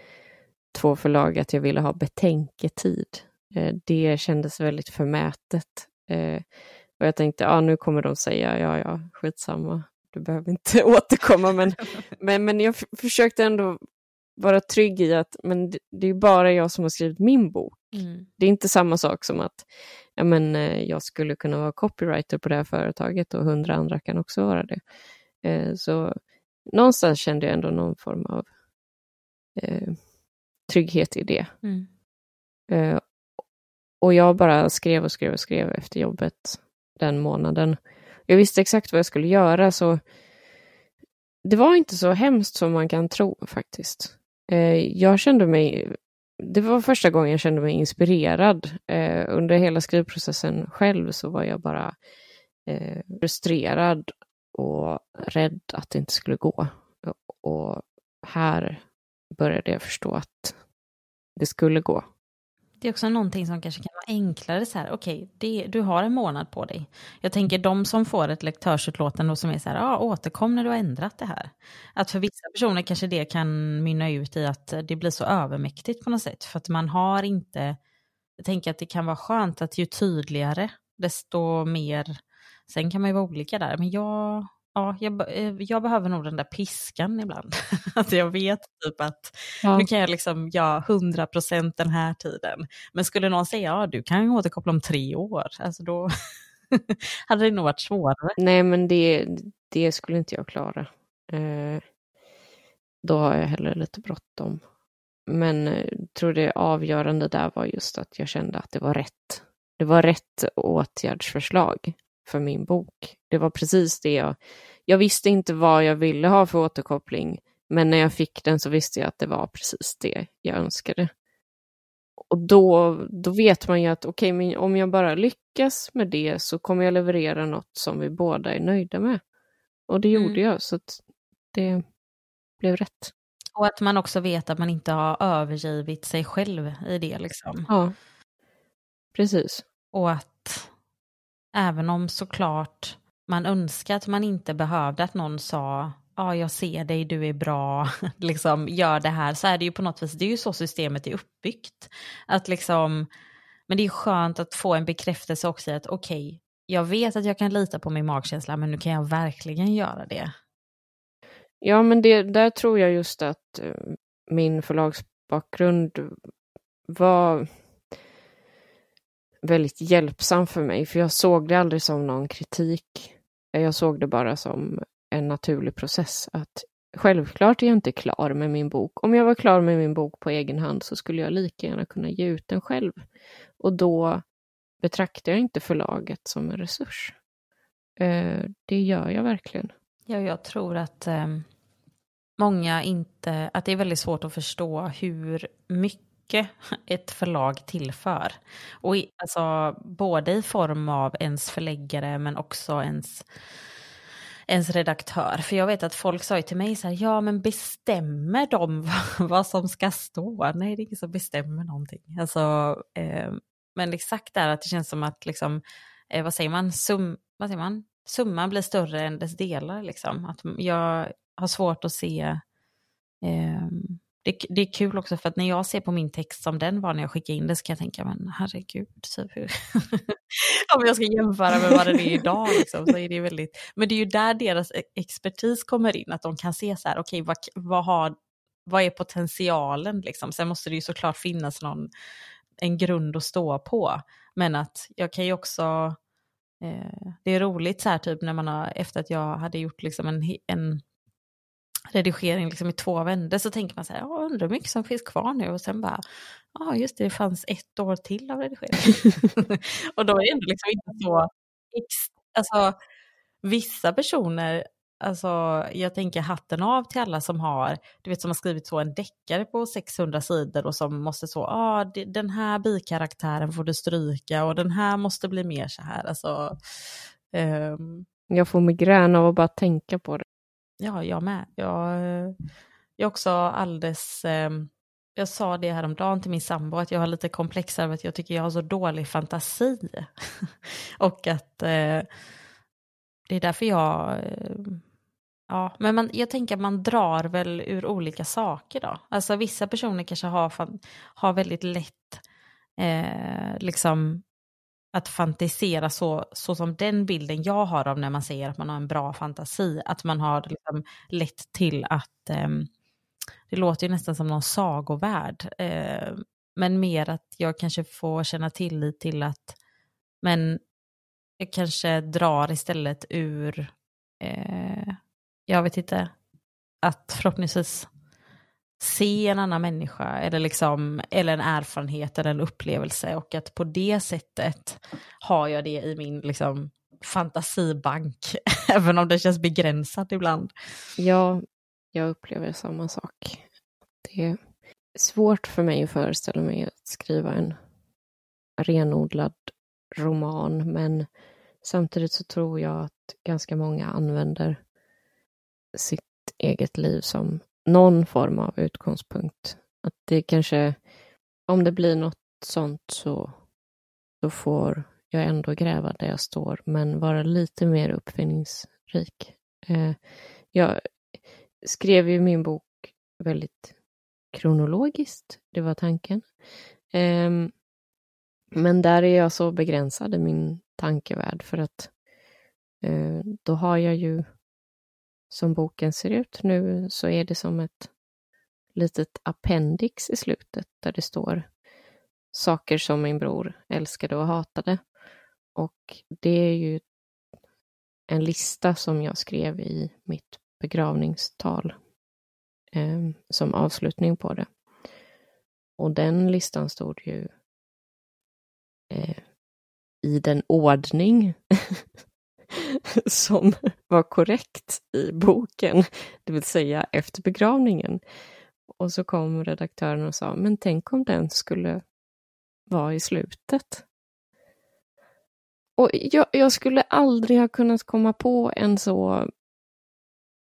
två förlag att jag ville ha betänketid, eh, det kändes väldigt förmätet. Eh, och jag tänkte, ja nu kommer de säga, ja ja, skitsamma, du behöver inte återkomma, men, men, men jag försökte ändå vara trygg i att men det, det är bara jag som har skrivit min bok. Mm. Det är inte samma sak som att ja, men, eh, jag skulle kunna vara copywriter på det här företaget och hundra andra kan också vara det. Eh, så någonstans kände jag ändå någon form av eh, trygghet i det. Mm. Eh, och jag bara skrev och skrev och skrev efter jobbet den månaden. Jag visste exakt vad jag skulle göra, så det var inte så hemskt som man kan tro faktiskt. Eh, jag kände mig, det var första gången jag kände mig inspirerad. Eh, under hela skrivprocessen själv så var jag bara eh, frustrerad och rädd att det inte skulle gå. Och här började jag förstå att det skulle gå. Det är också någonting som kanske kan vara enklare så här, okej, okay, du har en månad på dig. Jag tänker de som får ett lektörsutlåtande och som är så här, ja, återkom när du har ändrat det här. Att för vissa personer kanske det kan mynna ut i att det blir så övermäktigt på något sätt, för att man har inte, jag tänker att det kan vara skönt att ju tydligare, desto mer, sen kan man ju vara olika där, men jag ja, jag, eh, jag, behöver nog den där piskan ibland. att jag vet typ att Ja. nu kan jag liksom göra 100% den här tiden. Men skulle någon säga, ja du kan återkoppla om tre år, alltså då hade det nog varit svårare. Nej, men det, det skulle inte jag klara. Eh, då har jag heller lite bråttom. Men eh, jag tror det avgörande där var just att jag kände att det var rätt. Det var rätt åtgärdsförslag för min bok. Det var precis det jag... Jag visste inte vad jag ville ha för återkoppling, men när jag fick den så visste jag att det var precis det jag önskade. Och då, då vet man ju att okej, men om jag bara lyckas med det så kommer jag leverera något som vi båda är nöjda med. Och det gjorde Mm. jag, så att det blev rätt. Och att man också vet att man inte har övergivit sig själv i det liksom. Ja, precis. Och att även om såklart man önskar att man inte behövde att någon sa ja jag ser dig, du är bra, liksom gör det här, så är det ju på något vis, det är ju så systemet är uppbyggt. Att liksom, men det är skönt att få en bekräftelse också i att okej, jag vet att jag kan lita på min magkänsla, men nu kan jag verkligen göra det. Ja, men det, där tror jag just att eh, min förlagsbakgrund var väldigt hjälpsam för mig, för jag såg det aldrig som någon kritik. Eh, jag såg det bara som en naturlig process. Att självklart är jag inte klar med min bok. Om jag var klar med min bok på egen hand så skulle jag lika gärna kunna ge ut den själv. Och då betraktar jag inte förlaget som en resurs. Eh, det gör jag verkligen. Ja, jag tror att ehm, många inte, att det är väldigt svårt att förstå hur mycket ett förlag tillför. Och i, alltså, både i form av ens förläggare men också ens, ens redaktör. För jag vet att folk sa ju till mig så här, ja men bestämmer de vad, vad som ska stå? Nej, det är ingen som bestämmer någonting. Alltså, eh, men exakt där att det känns som att liksom, eh, vad säger man, sum, vad säger man? summan blir större än dess delar. Liksom. Att jag har svårt att se... Eh, det, det är kul också för att när jag ser på min text som den var när jag skickade in det så kan jag tänka, men herregud, typ hur... Om jag ska jämföra med vad den är idag liksom, så är det väldigt... Men det är ju där deras e- expertis kommer in, att de kan se så här, okej, vad, vad, har, vad är potentialen liksom? Sen måste det ju såklart finnas någon, en grund att stå på. Men att jag kan ju också Eh, det är roligt så här typ när man har, efter att jag hade gjort liksom en, en redigering liksom i två vändor så tänker man så här, jag undrar hur mycket som finns kvar nu och sen bara, ja just det, det fanns ett år till av redigering. och då är det ändå liksom inte så, alltså vissa personer, alltså jag tänker hatten av till alla som har, du vet som har skrivit så en deckare på 600 sidor och som måste så, ja ah, den här bikaraktären får du stryka och den här måste bli mer så här, alltså. Um, jag får migrän av att bara tänka på det. Ja, jag med. Jag, jag också alldeles, eh, jag sa det häromdagen till min sambo att jag har lite komplex över att jag tycker jag har så dålig fantasi. och att eh, det är därför jag, eh, ja, men man, jag tänker att man drar väl ur olika saker då. Alltså vissa personer kanske har, har väldigt lätt, eh, liksom att fantisera så, så som den bilden jag har av när man säger att man har en bra fantasi, att man har liksom lett till att, eh, det låter ju nästan som någon sagovärld, eh, men mer att jag kanske får känna tillit till att, men jag kanske drar istället ur, eh, jag vet inte, att förhoppningsvis se en annan människa eller, liksom, eller en erfarenhet eller en upplevelse och att på det sättet har jag det i min liksom, fantasibank, även om det känns begränsat ibland. Ja, jag upplever samma sak. Det är svårt för mig att föreställa mig att skriva en renodlad roman, men samtidigt så tror jag att ganska många använder sitt eget liv som någon form av utgångspunkt. Att det kanske, om det blir något sånt så, så får jag ändå gräva där jag står, men vara lite mer uppfinningsrik. Eh, jag skrev ju min bok väldigt kronologiskt, det var tanken. Eh, men där är jag så begränsad i min tankevärld för att eh, då har jag ju som boken ser ut nu så är det som ett litet appendix i slutet där det står saker som min bror älskade och hatade. Och det är ju en lista som jag skrev i mitt begravningstal eh, som avslutning på det. Och den listan stod ju eh, i den ordning som var korrekt i boken, det vill säga efter begravningen. Och så kom redaktören och sa, men tänk om den skulle vara i slutet. Och jag, jag skulle aldrig ha kunnat komma på en så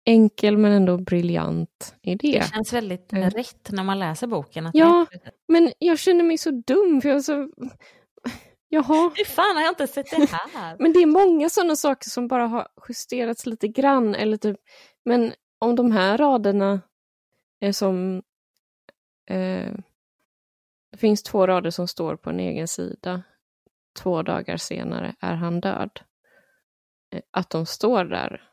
enkel men ändå briljant idé. Det känns väldigt mm. rätt när man läser boken. ja, men jag känner mig så dum. För jag så... Jaha. Hur fan har jag inte sett det här? men det är många sådana saker som bara har justerats lite grann. Eller typ, men om de här raderna är som... Eh, det finns två rader som står på en egen sida. Två dagar senare är han död. Eh, att de står där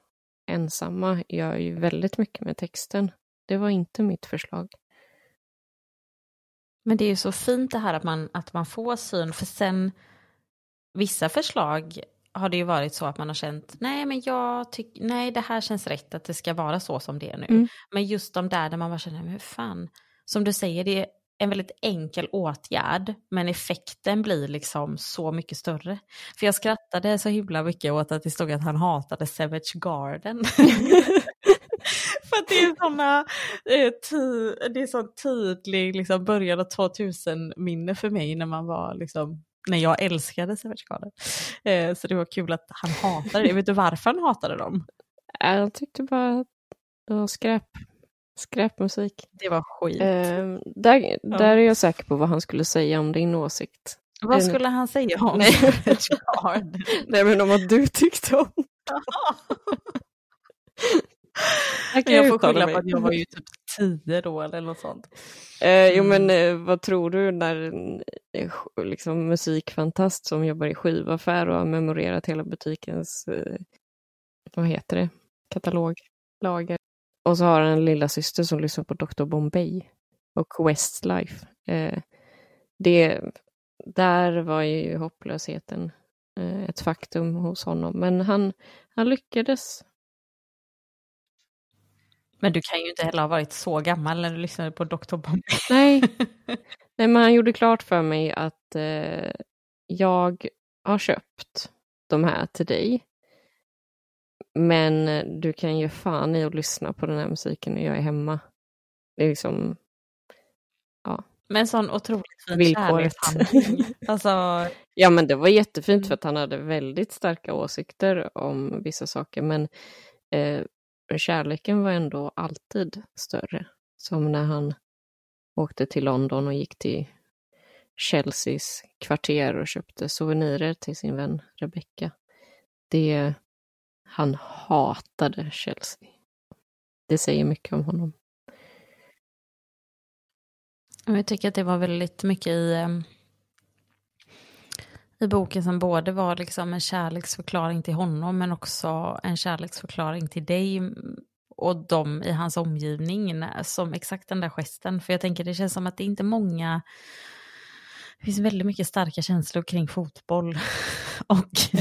ensamma gör ju väldigt mycket med texten. Det var inte mitt förslag. Men det är ju så fint det här att man, att man får syn, för sen vissa förslag har det ju varit så att man har känt, nej men jag tycker, nej det här känns rätt att det ska vara så som det är nu. Mm. Men just de där där man bara känner, men hur fan, som du säger, det är en väldigt enkel åtgärd, men effekten blir liksom så mycket större. För jag skrattade så himla mycket åt att det stod att han hatade Savage Garden. För att det är såna, eh, det är så tydlig liksom, början av 2000-minne för mig när man var liksom när jag älskade Savage Garden. Eh, så det var kul att han hatade det. Vet du varför han hatade dem? Jag tyckte bara att det var skräp. Skräpmusik. Det var skit. Eh, där, ja. där är jag säker på vad han skulle säga om din åsikt. Vad skulle han säga om Nej. Nej men om vad du tyckte om Jag, jag får skylla på att jag var ju typ tio då eller något sånt. Eh, jo men mm. eh, vad tror du när en eh, liksom, musikfantast som jobbar i skivaffär och har memorerat hela butikens, eh, vad heter det, kataloglager och så har han en lilla syster som lyssnar på Dr. Bombay och Westlife. Eh, det, där var ju hopplösheten eh, ett faktum hos honom, men han, han lyckades. Men du kan ju inte heller ha varit så gammal när du lyssnade på Dr. Bombay. Nej, Nej men han gjorde klart för mig att eh, jag har köpt de här till dig. Men eh, du kan ju fan i att lyssna på den här musiken när jag är hemma. Det är liksom, ja. Men sån otroligt fin kärlekshandling. alltså... Ja men det var jättefint för att han hade väldigt starka åsikter om vissa saker men eh, kärleken var ändå alltid större. Som när han åkte till London och gick till Chelseas kvarter och köpte souvenirer till sin vän Rebecca. Det, han hatade Chelsea. Det säger mycket om honom. Jag tycker att det var väldigt mycket i, ehm, i boken som både var liksom en kärleksförklaring till honom men också en kärleksförklaring till dig och de i hans omgivning som exakt den där gesten. För jag tänker det känns som att det inte är många det finns väldigt mycket starka känslor kring fotboll och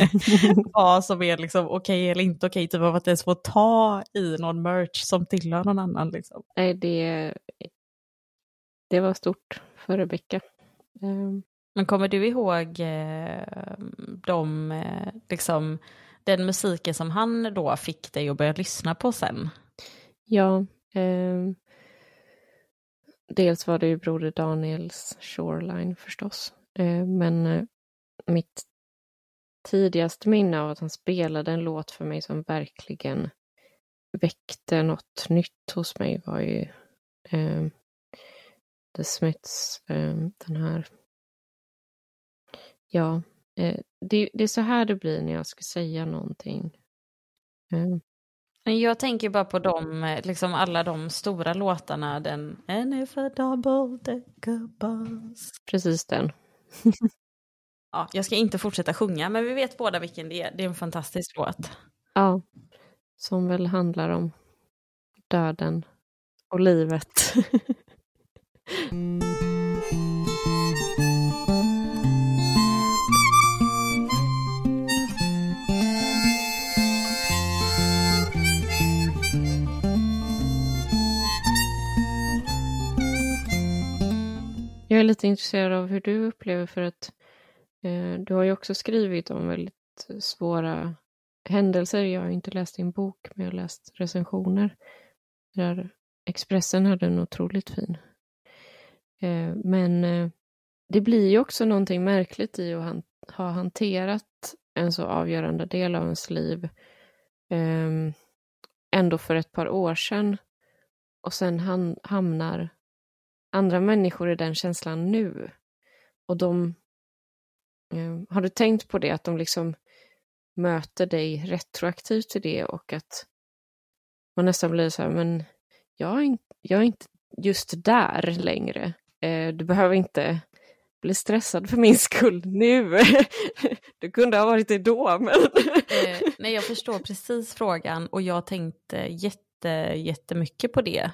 vad som är liksom okej okay eller inte okej, okay, typ av att ens få ta i någon merch som tillhör någon annan. Liksom. Nej, det, det var stort för Rebecka. Men kommer du ihåg eh, de, eh, liksom, den musiken som han då fick dig att börja lyssna på sen? Ja, eh, dels var det ju Broder Daniels Shoreline förstås. Eh, men eh, mitt tidigaste minne av att han spelade en låt för mig som verkligen väckte något nytt hos mig var ju eh, The Smiths, eh, den här... Ja, eh, det, det, är så här det blir när jag ska säga någonting. Eh, jag tänker bara på de, eh, liksom alla de stora låtarna, den And if a double decker bus. Precis den. ja, jag ska inte fortsätta sjunga, men vi vet båda vilken det är. Det är en fantastisk låt. Ja. som väl handlar om döden och livet. Jag är lite intresserad av hur du upplever för att eh, du har ju också skrivit om väldigt svåra händelser. Jag har inte läst din bok, men jag har läst recensioner där Expressen hade en otroligt fin. Eh, men eh, det blir ju också någonting märkligt i att han, ha hanterat en så avgörande del av ens liv eh, ändå för ett par år sedan och sen han, hamnar andra människor i den känslan nu. Och de... Eh, har du tänkt på det, att de liksom möter dig retroaktivt till det och att man nästan blir så här, men jag är, inte, jag är inte just där längre. Eh, du behöver inte bli stressad för min skull nu. du kunde ha varit det då, men... eh, nej, jag förstår precis frågan och jag tänkte jätte, jättemycket på det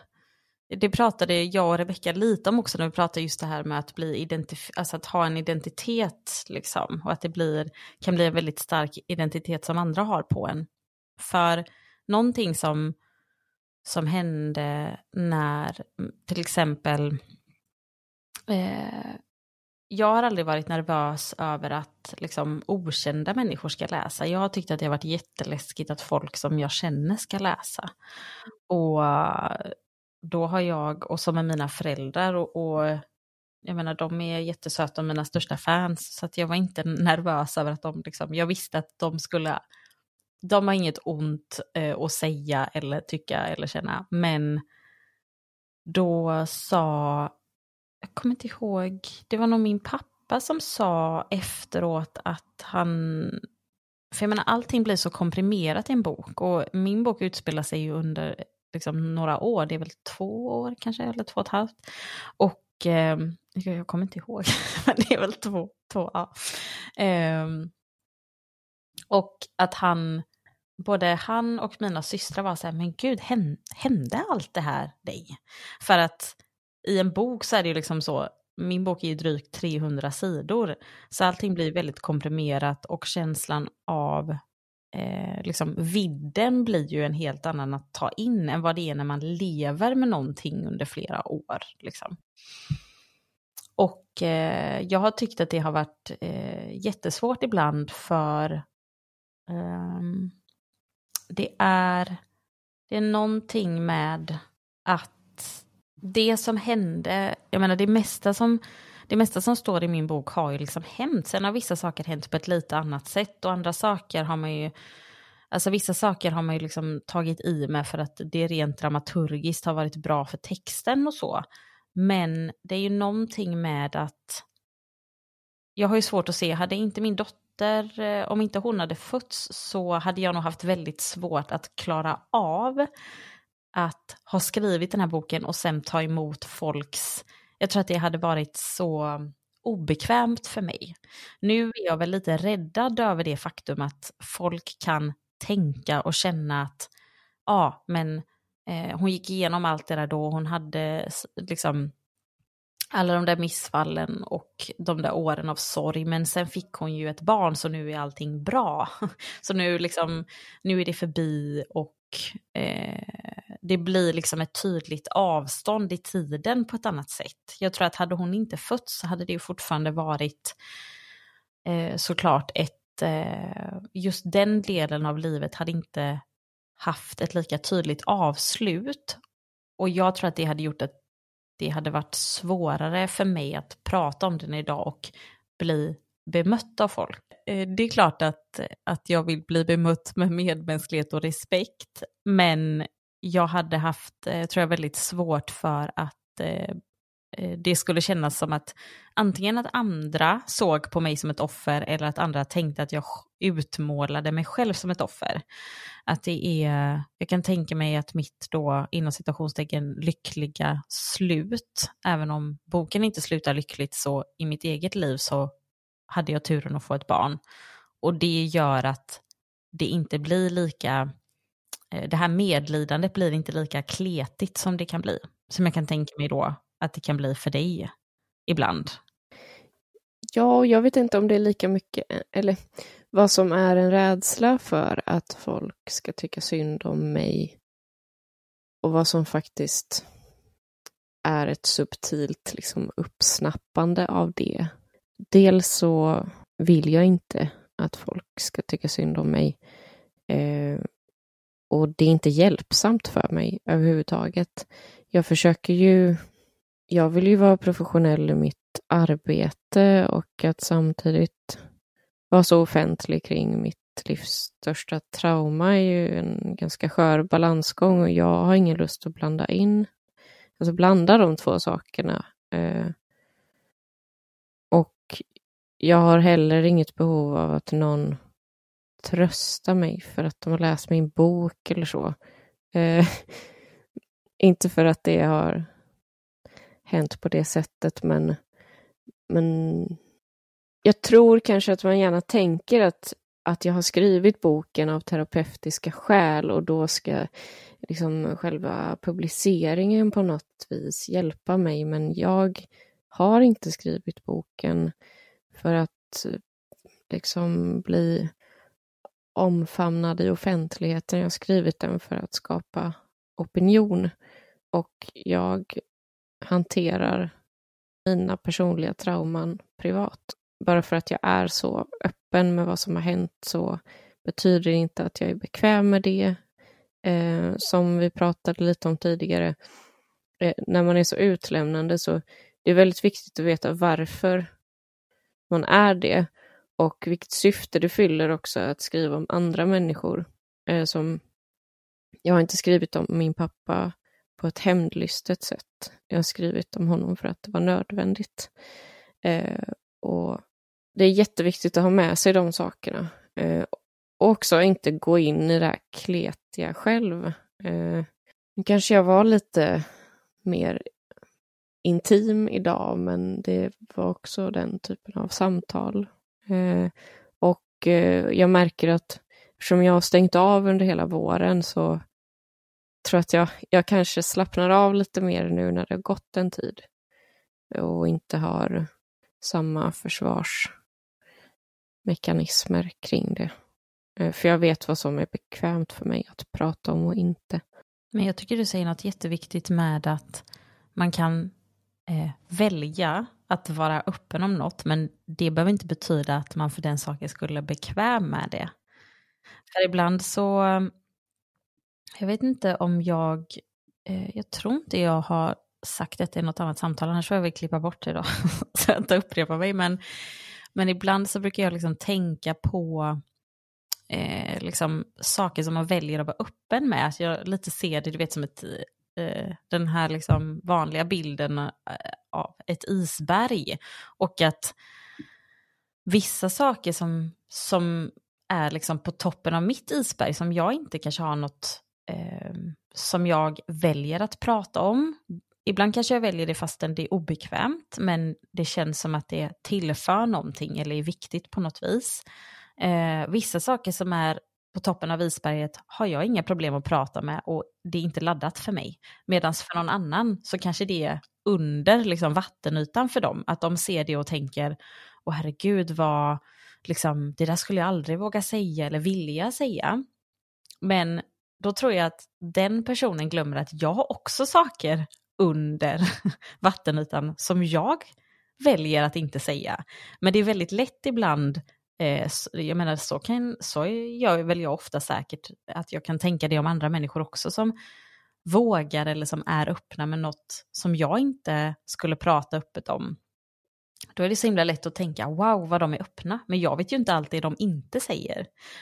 det pratade jag och Rebecka lite om också när vi pratade just det här med att, bli identif- alltså att ha en identitet liksom, och att det blir, kan bli en väldigt stark identitet som andra har på en. För någonting som, som hände när mm, till exempel eh, jag har aldrig varit nervös över att liksom, okända människor ska läsa. Jag har tyckt att det har varit jätteläskigt att folk som jag känner ska läsa. Och då har jag, och som är mina föräldrar, och, och jag menar de är jättesöta och mina största fans, så att jag var inte nervös över att de liksom, jag visste att de skulle, de har inget ont eh, att säga eller tycka eller känna, men då sa, jag kommer inte ihåg, det var nog min pappa som sa efteråt att han, för jag menar allting blir så komprimerat i en bok och min bok utspelar sig ju under liksom några år, det är väl två år kanske, eller två och ett halvt. Och eh, jag kommer inte ihåg, men det är väl två, två ja. Eh, och att han, både han och mina systrar var så här, men gud, hände allt det här dig? För att i en bok så är det ju liksom så, min bok är ju drygt 300 sidor, så allting blir väldigt komprimerat och känslan av eh, liksom vidden blir ju en helt annan att ta in än vad det är när man lever med någonting under flera år. Liksom. Och eh, jag har tyckt att det har varit eh, jättesvårt ibland för ehm, det, är, det är någonting med att det som hände, jag menar det mesta som det mesta som står i min bok har ju liksom hänt. Sen har vissa saker hänt på ett lite annat sätt och andra saker har man ju Alltså vissa saker har man ju liksom tagit i med för att det rent dramaturgiskt har varit bra för texten och så. Men det är ju någonting med att jag har ju svårt att se, hade inte min dotter, eh, om inte hon hade fötts så hade jag nog haft väldigt svårt att klara av att ha skrivit den här boken och sen ta emot folks jag tror att det hade varit så obekvämt för mig. Nu är jag väl lite räddad över det faktum att folk kan tänka och känna att ja, men eh, hon gick igenom allt det där då, hon hade liksom alla de där missfallen och de där åren av sorg, men sen fick hon ju ett barn så nu är allting bra. Så nu, liksom, nu är det förbi och eh, det blir liksom ett tydligt avstånd i tiden på ett annat sätt. Jag tror att hade hon inte fötts så hade det fortfarande varit eh, såklart ett, eh, just den delen av livet hade inte haft ett lika tydligt avslut. Och jag tror att det hade gjort att det hade varit svårare för mig att prata om den idag och bli bemött av folk. Eh, det är klart att, att jag vill bli bemött med medmänsklighet och respekt, men jag hade haft, eh, tror jag, väldigt svårt för att eh, eh, det skulle kännas som att antingen att andra såg på mig som ett offer eller att andra tänkte att jag utmålade mig själv som ett offer. Att det är, jag kan tänka mig att mitt då inom citationstecken lyckliga slut, även om boken inte slutar lyckligt så i mitt eget liv så hade jag turen att få ett barn. Och det gör att det inte blir lika Eh, det här medlidandet blir inte lika kletigt som det kan bli. Som jag kan tänka mig då att det kan bli för dig ibland. Ja, jag vet inte om det är lika mycket, eh, eller vad som är en rädsla för att folk ska tycka synd om mig och vad som faktiskt är ett subtilt liksom, uppsnappande av det. Dels så vill jag inte att folk ska tycka synd om mig. Eh, och det är inte hjälpsamt för mig överhuvudtaget. Jag försöker ju, jag vill ju vara professionell i mitt arbete och att samtidigt vara så offentlig kring mitt livs största trauma är ju en ganska skör balansgång och jag har ingen lust att blanda in, alltså blanda de två sakerna. Eh. Och jag har heller inget behov av att någon trösta mig för att de har läst min bok eller så. Eh, inte för att det har hänt på det sättet, men, men jag tror kanske att man gärna tänker att, att jag har skrivit boken av terapeutiska skäl och då ska liksom själva publiceringen på något vis hjälpa mig, men jag har inte skrivit boken för att eh, liksom bli omfamnad i offentligheten. Jag har skrivit den för att skapa opinion och jag hanterar mina personliga trauman privat. Bara för att jag är så öppen med vad som har hänt så betyder det inte att jag är bekväm med det. Eh, som vi pratade lite om tidigare, eh, när man är så utlämnande så det är väldigt viktigt att veta varför man är det och vilket syfte det fyller också att skriva om andra människor. Eh, som Jag har inte skrivit om min pappa på ett hämndlystet sätt. Jag har skrivit om honom för att det var nödvändigt. Eh, och Det är jätteviktigt att ha med sig de sakerna. Eh, och också inte gå in i det här kletiga själv. Eh, kanske jag var lite mer intim idag, men det var också den typen av samtal. Eh, och eh, jag märker att eftersom jag har stängt av under hela våren så tror jag att jag, jag kanske slappnar av lite mer nu när det har gått en tid och inte har samma försvarsmekanismer kring det. Eh, för jag vet vad som är bekvämt för mig att prata om och inte. Men jag tycker du säger något jätteviktigt med att man kan eh, välja att vara öppen om något, men det behöver inte betyda att man för den saken skulle bekväm med det. För ibland så, jag vet inte om jag, eh, jag tror inte jag har sagt detta i något annat samtal, annars får jag väl klippa bort det då, så jag inte upprepar mig, men, men ibland så brukar jag liksom tänka på eh, liksom saker som man väljer att vara öppen med, att jag lite ser det, du vet som ett Eh, den här liksom vanliga bilden eh, av ett isberg. Och att vissa saker som, som är liksom på toppen av mitt isberg som jag inte kanske har något eh, som jag väljer att prata om. Ibland kanske jag väljer det fastän det är obekvämt men det känns som att det tillför någonting eller är viktigt på något vis. Eh, vissa saker som är på toppen av isberget har jag inga problem att prata med och det är inte laddat för mig. Medan för någon annan så kanske det är under liksom, vattenytan för dem, att de ser det och tänker, åh herregud vad, liksom, det där skulle jag aldrig våga säga eller vilja säga. Men då tror jag att den personen glömmer att jag har också saker under vattenytan som jag väljer att inte säga. Men det är väldigt lätt ibland Eh, jag menar, så, kan, så gör väl jag ofta säkert att jag kan tänka det om andra människor också som vågar eller som är öppna med något som jag inte skulle prata öppet om. Då är det så himla lätt att tänka, wow vad de är öppna, men jag vet ju inte alltid de inte säger.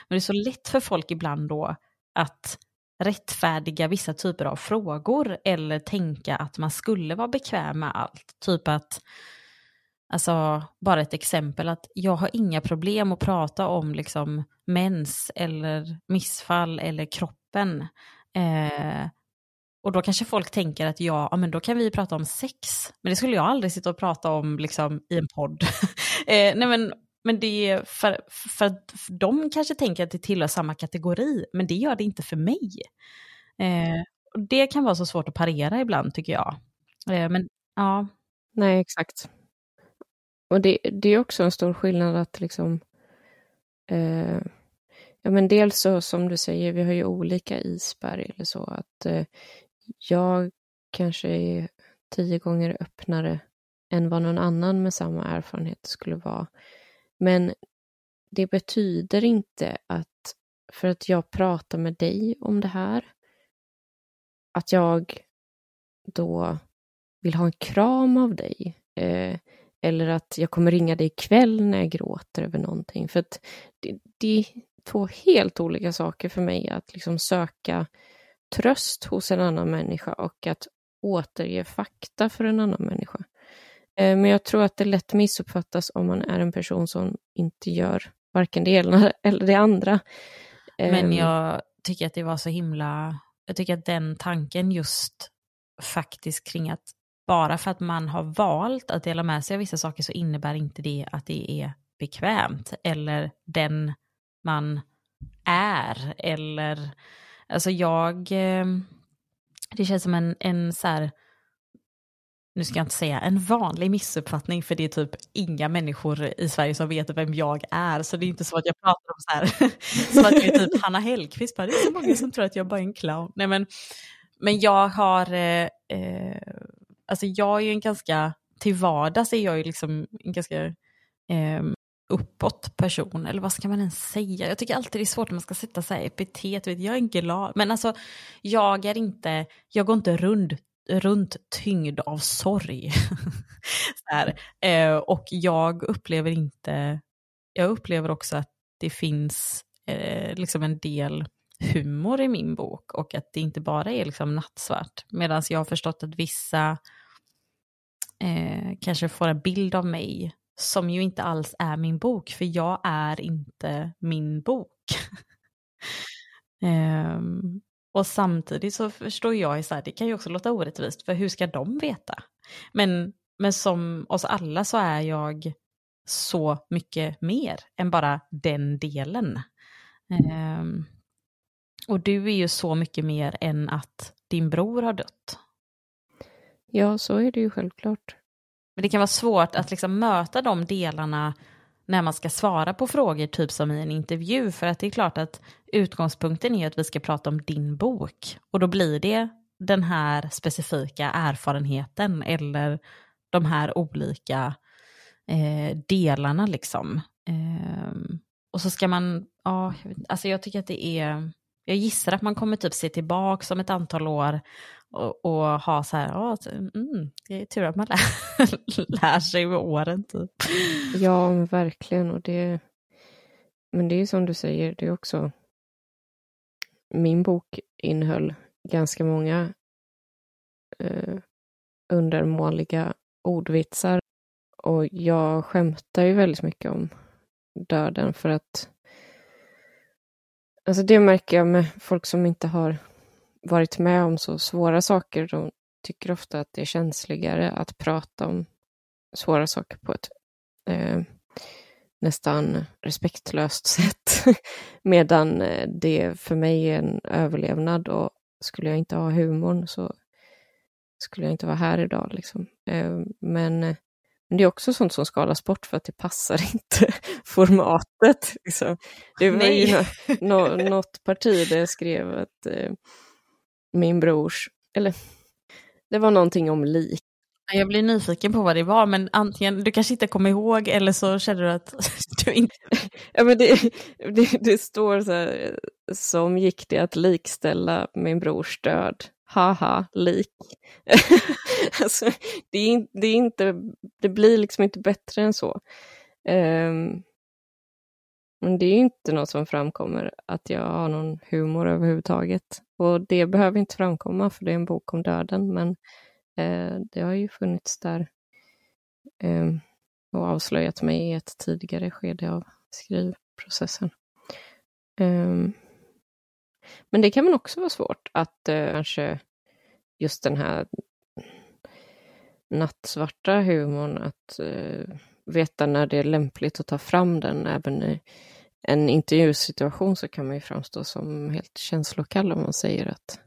Men det är så lätt för folk ibland då att rättfärdiga vissa typer av frågor eller tänka att man skulle vara bekväm med allt. Typ att Alltså bara ett exempel att jag har inga problem att prata om liksom mens eller missfall eller kroppen. Eh, och då kanske folk tänker att ja, ja, men då kan vi prata om sex. Men det skulle jag aldrig sitta och prata om liksom, i en podd. eh, nej men men det är för, för att de kanske tänker att det tillhör samma kategori, men det gör det inte för mig. Eh, och det kan vara så svårt att parera ibland tycker jag. Eh, men ja. Nej, exakt. Och det, det är också en stor skillnad att liksom eh, Ja, men dels så som du säger, vi har ju olika isberg eller så, att eh, jag kanske är tio gånger öppnare än vad någon annan med samma erfarenhet skulle vara. Men det betyder inte att för att jag pratar med dig om det här, att jag då vill ha en kram av dig. Eh, eller att jag kommer ringa dig ikväll när jag gråter över någonting. För att det, det är två helt olika saker för mig att liksom söka tröst hos en annan människa och att återge fakta för en annan människa. Eh, men jag tror att det lätt missuppfattas om man är en person som inte gör varken det ena eller det andra. Men ehm. jag tycker att det var så himla, jag tycker att den tanken just faktiskt kring att bara för att man har valt att dela med sig av vissa saker så innebär inte det att det är bekvämt. Eller den man är. Eller alltså jag eh, det känns som en, en så här, nu ska jag inte säga en vanlig missuppfattning för det är typ inga människor i Sverige som vet vem jag är. Så det är inte så att jag pratar om så här som att jag är typ Hanna Hellquist, det är så många som tror att jag bara är en clown. Nej men, men jag har, eh, eh, alltså jag är ju en ganska, till vardags är jag ju liksom en ganska eh, uppåt person, eller vad ska man ens säga? Jag tycker alltid det är svårt när man ska sätta så här epitet, vet, jag är glad, men alltså jag är inte, jag går inte runt, runt tyngd av sorg. så eh, och jag upplever inte, jag upplever också att det finns eh, liksom en del humor i min bok och att det inte bara är liksom nattsvart. Medan jag har förstått att vissa eh, kanske får en bild av mig som ju inte alls är min bok, för jag är inte min bok. um, och samtidigt så förstår jag så här, det kan ju också låta orättvist, för hur ska de veta? Men, men som oss alla så är jag så mycket mer än bara den delen. Um, och du är ju så mycket mer än att din bror har dött. Ja, så är det ju självklart. Men det kan vara svårt att liksom möta de delarna när man ska svara på frågor, typ som i en intervju, för att det är klart att utgångspunkten är att vi ska prata om din bok. Och då blir det den här specifika erfarenheten eller de här olika eh, delarna liksom. Eh, och så ska man, ja, alltså jag tycker att det är, jag gissar att man kommer typ se tillbaka om ett antal år och, och ha så här, ja, mm, det är tur att man lär, lär sig med åren typ. Ja, verkligen. Och det, men det är som du säger, det är också, min bok innehöll ganska många eh, undermåliga ordvitsar och jag skämtar ju väldigt mycket om döden för att Alltså det märker jag med folk som inte har varit med om så svåra saker, de tycker ofta att det är känsligare att prata om svåra saker på ett eh, nästan respektlöst sätt. Medan eh, det för mig är en överlevnad och skulle jag inte ha humorn så skulle jag inte vara här idag. Liksom. Eh, men, eh, men det är också sånt som skalas bort för att det passar inte formatet. Liksom. Det var Nej. ju no, något parti där jag skrev att eh, min brors, eller det var någonting om lik. Jag blir nyfiken på vad det var, men antingen, du kanske inte kommer ihåg eller så känner du att du inte... ja, men det, det, det, står så här, som gick det att likställa min brors död. Haha, lik. alltså, det, är, det, är inte, det blir liksom inte bättre än så. Um, men det är inte något som framkommer att jag har någon humor överhuvudtaget. Och det behöver inte framkomma för det är en bok om döden, men eh, det har ju funnits där eh, och avslöjat mig i ett tidigare skede av skrivprocessen. Eh, men det kan väl också vara svårt att eh, kanske just den här nattsvarta humorn, att eh, veta när det är lämpligt att ta fram den. Även i en intervjusituation så kan man ju framstå som helt känslokall om man säger att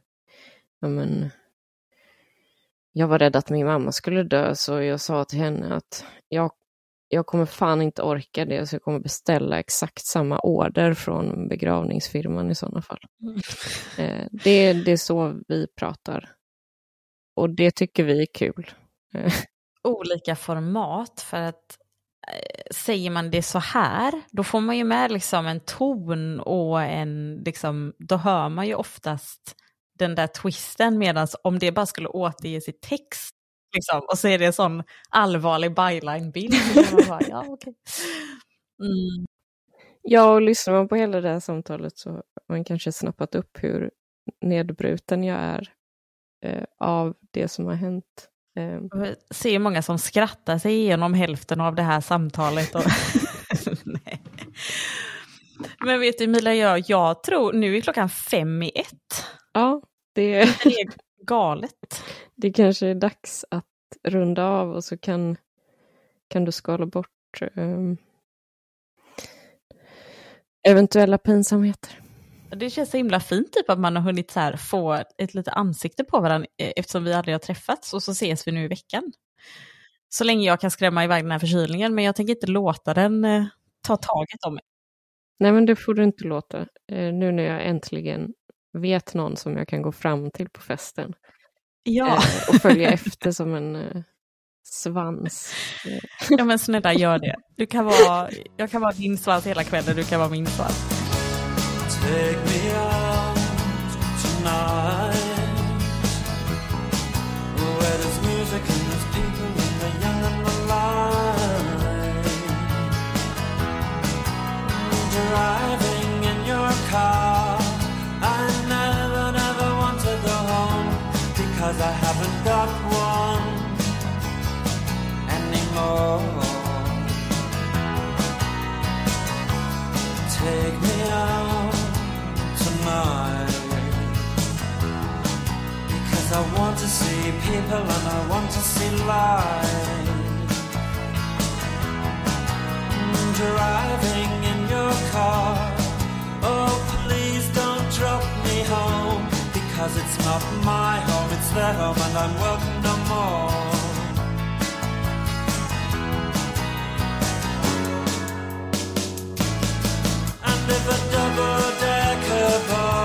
ja, men, jag var rädd att min mamma skulle dö så jag sa till henne att jag, jag kommer fan inte orka det så jag kommer beställa exakt samma order från begravningsfirman i sådana fall. Mm. Eh, det, det är så vi pratar. Och det tycker vi är kul. Olika format för att eh, säger man det så här, då får man ju med liksom en ton och en, liksom, då hör man ju oftast den där twisten medan om det bara skulle återges i text liksom, och så är det en sån allvarlig byline-bild. ja, okay. mm. ja, och lyssnar man på hela det här samtalet så har man kanske snappat upp hur nedbruten jag är eh, av det som har hänt. Eh. Jag ser många som skrattar sig igenom hälften av det här samtalet. Och Men vet du Emilia, jag, jag tror, nu är klockan fem i ett. Ja, det är galet. Det kanske är dags att runda av och så kan, kan du skala bort um, eventuella pinsamheter. Det känns så himla fint typ att man har hunnit så här få ett lite ansikte på varandra eh, eftersom vi aldrig har träffats och så ses vi nu i veckan. Så länge jag kan skrämma iväg den här förkylningen men jag tänker inte låta den eh, ta taget om mig. Nej men det får du inte låta. Eh, nu när jag äntligen vet någon som jag kan gå fram till på festen. Ja. Eh, och följa efter som en eh, svans. Ja men snälla gör det. Du kan vara, jag kan vara din svans hela kvällen, du kan vara min svans. Take me out tonight Where there's music and there's people and the young and the light Driving in your car Take me out tonight Because I want to see people and I want to see life Driving in your car. Oh please don't drop me home Because it's not my home, it's their home and I'm welcome no more live a double decker bar.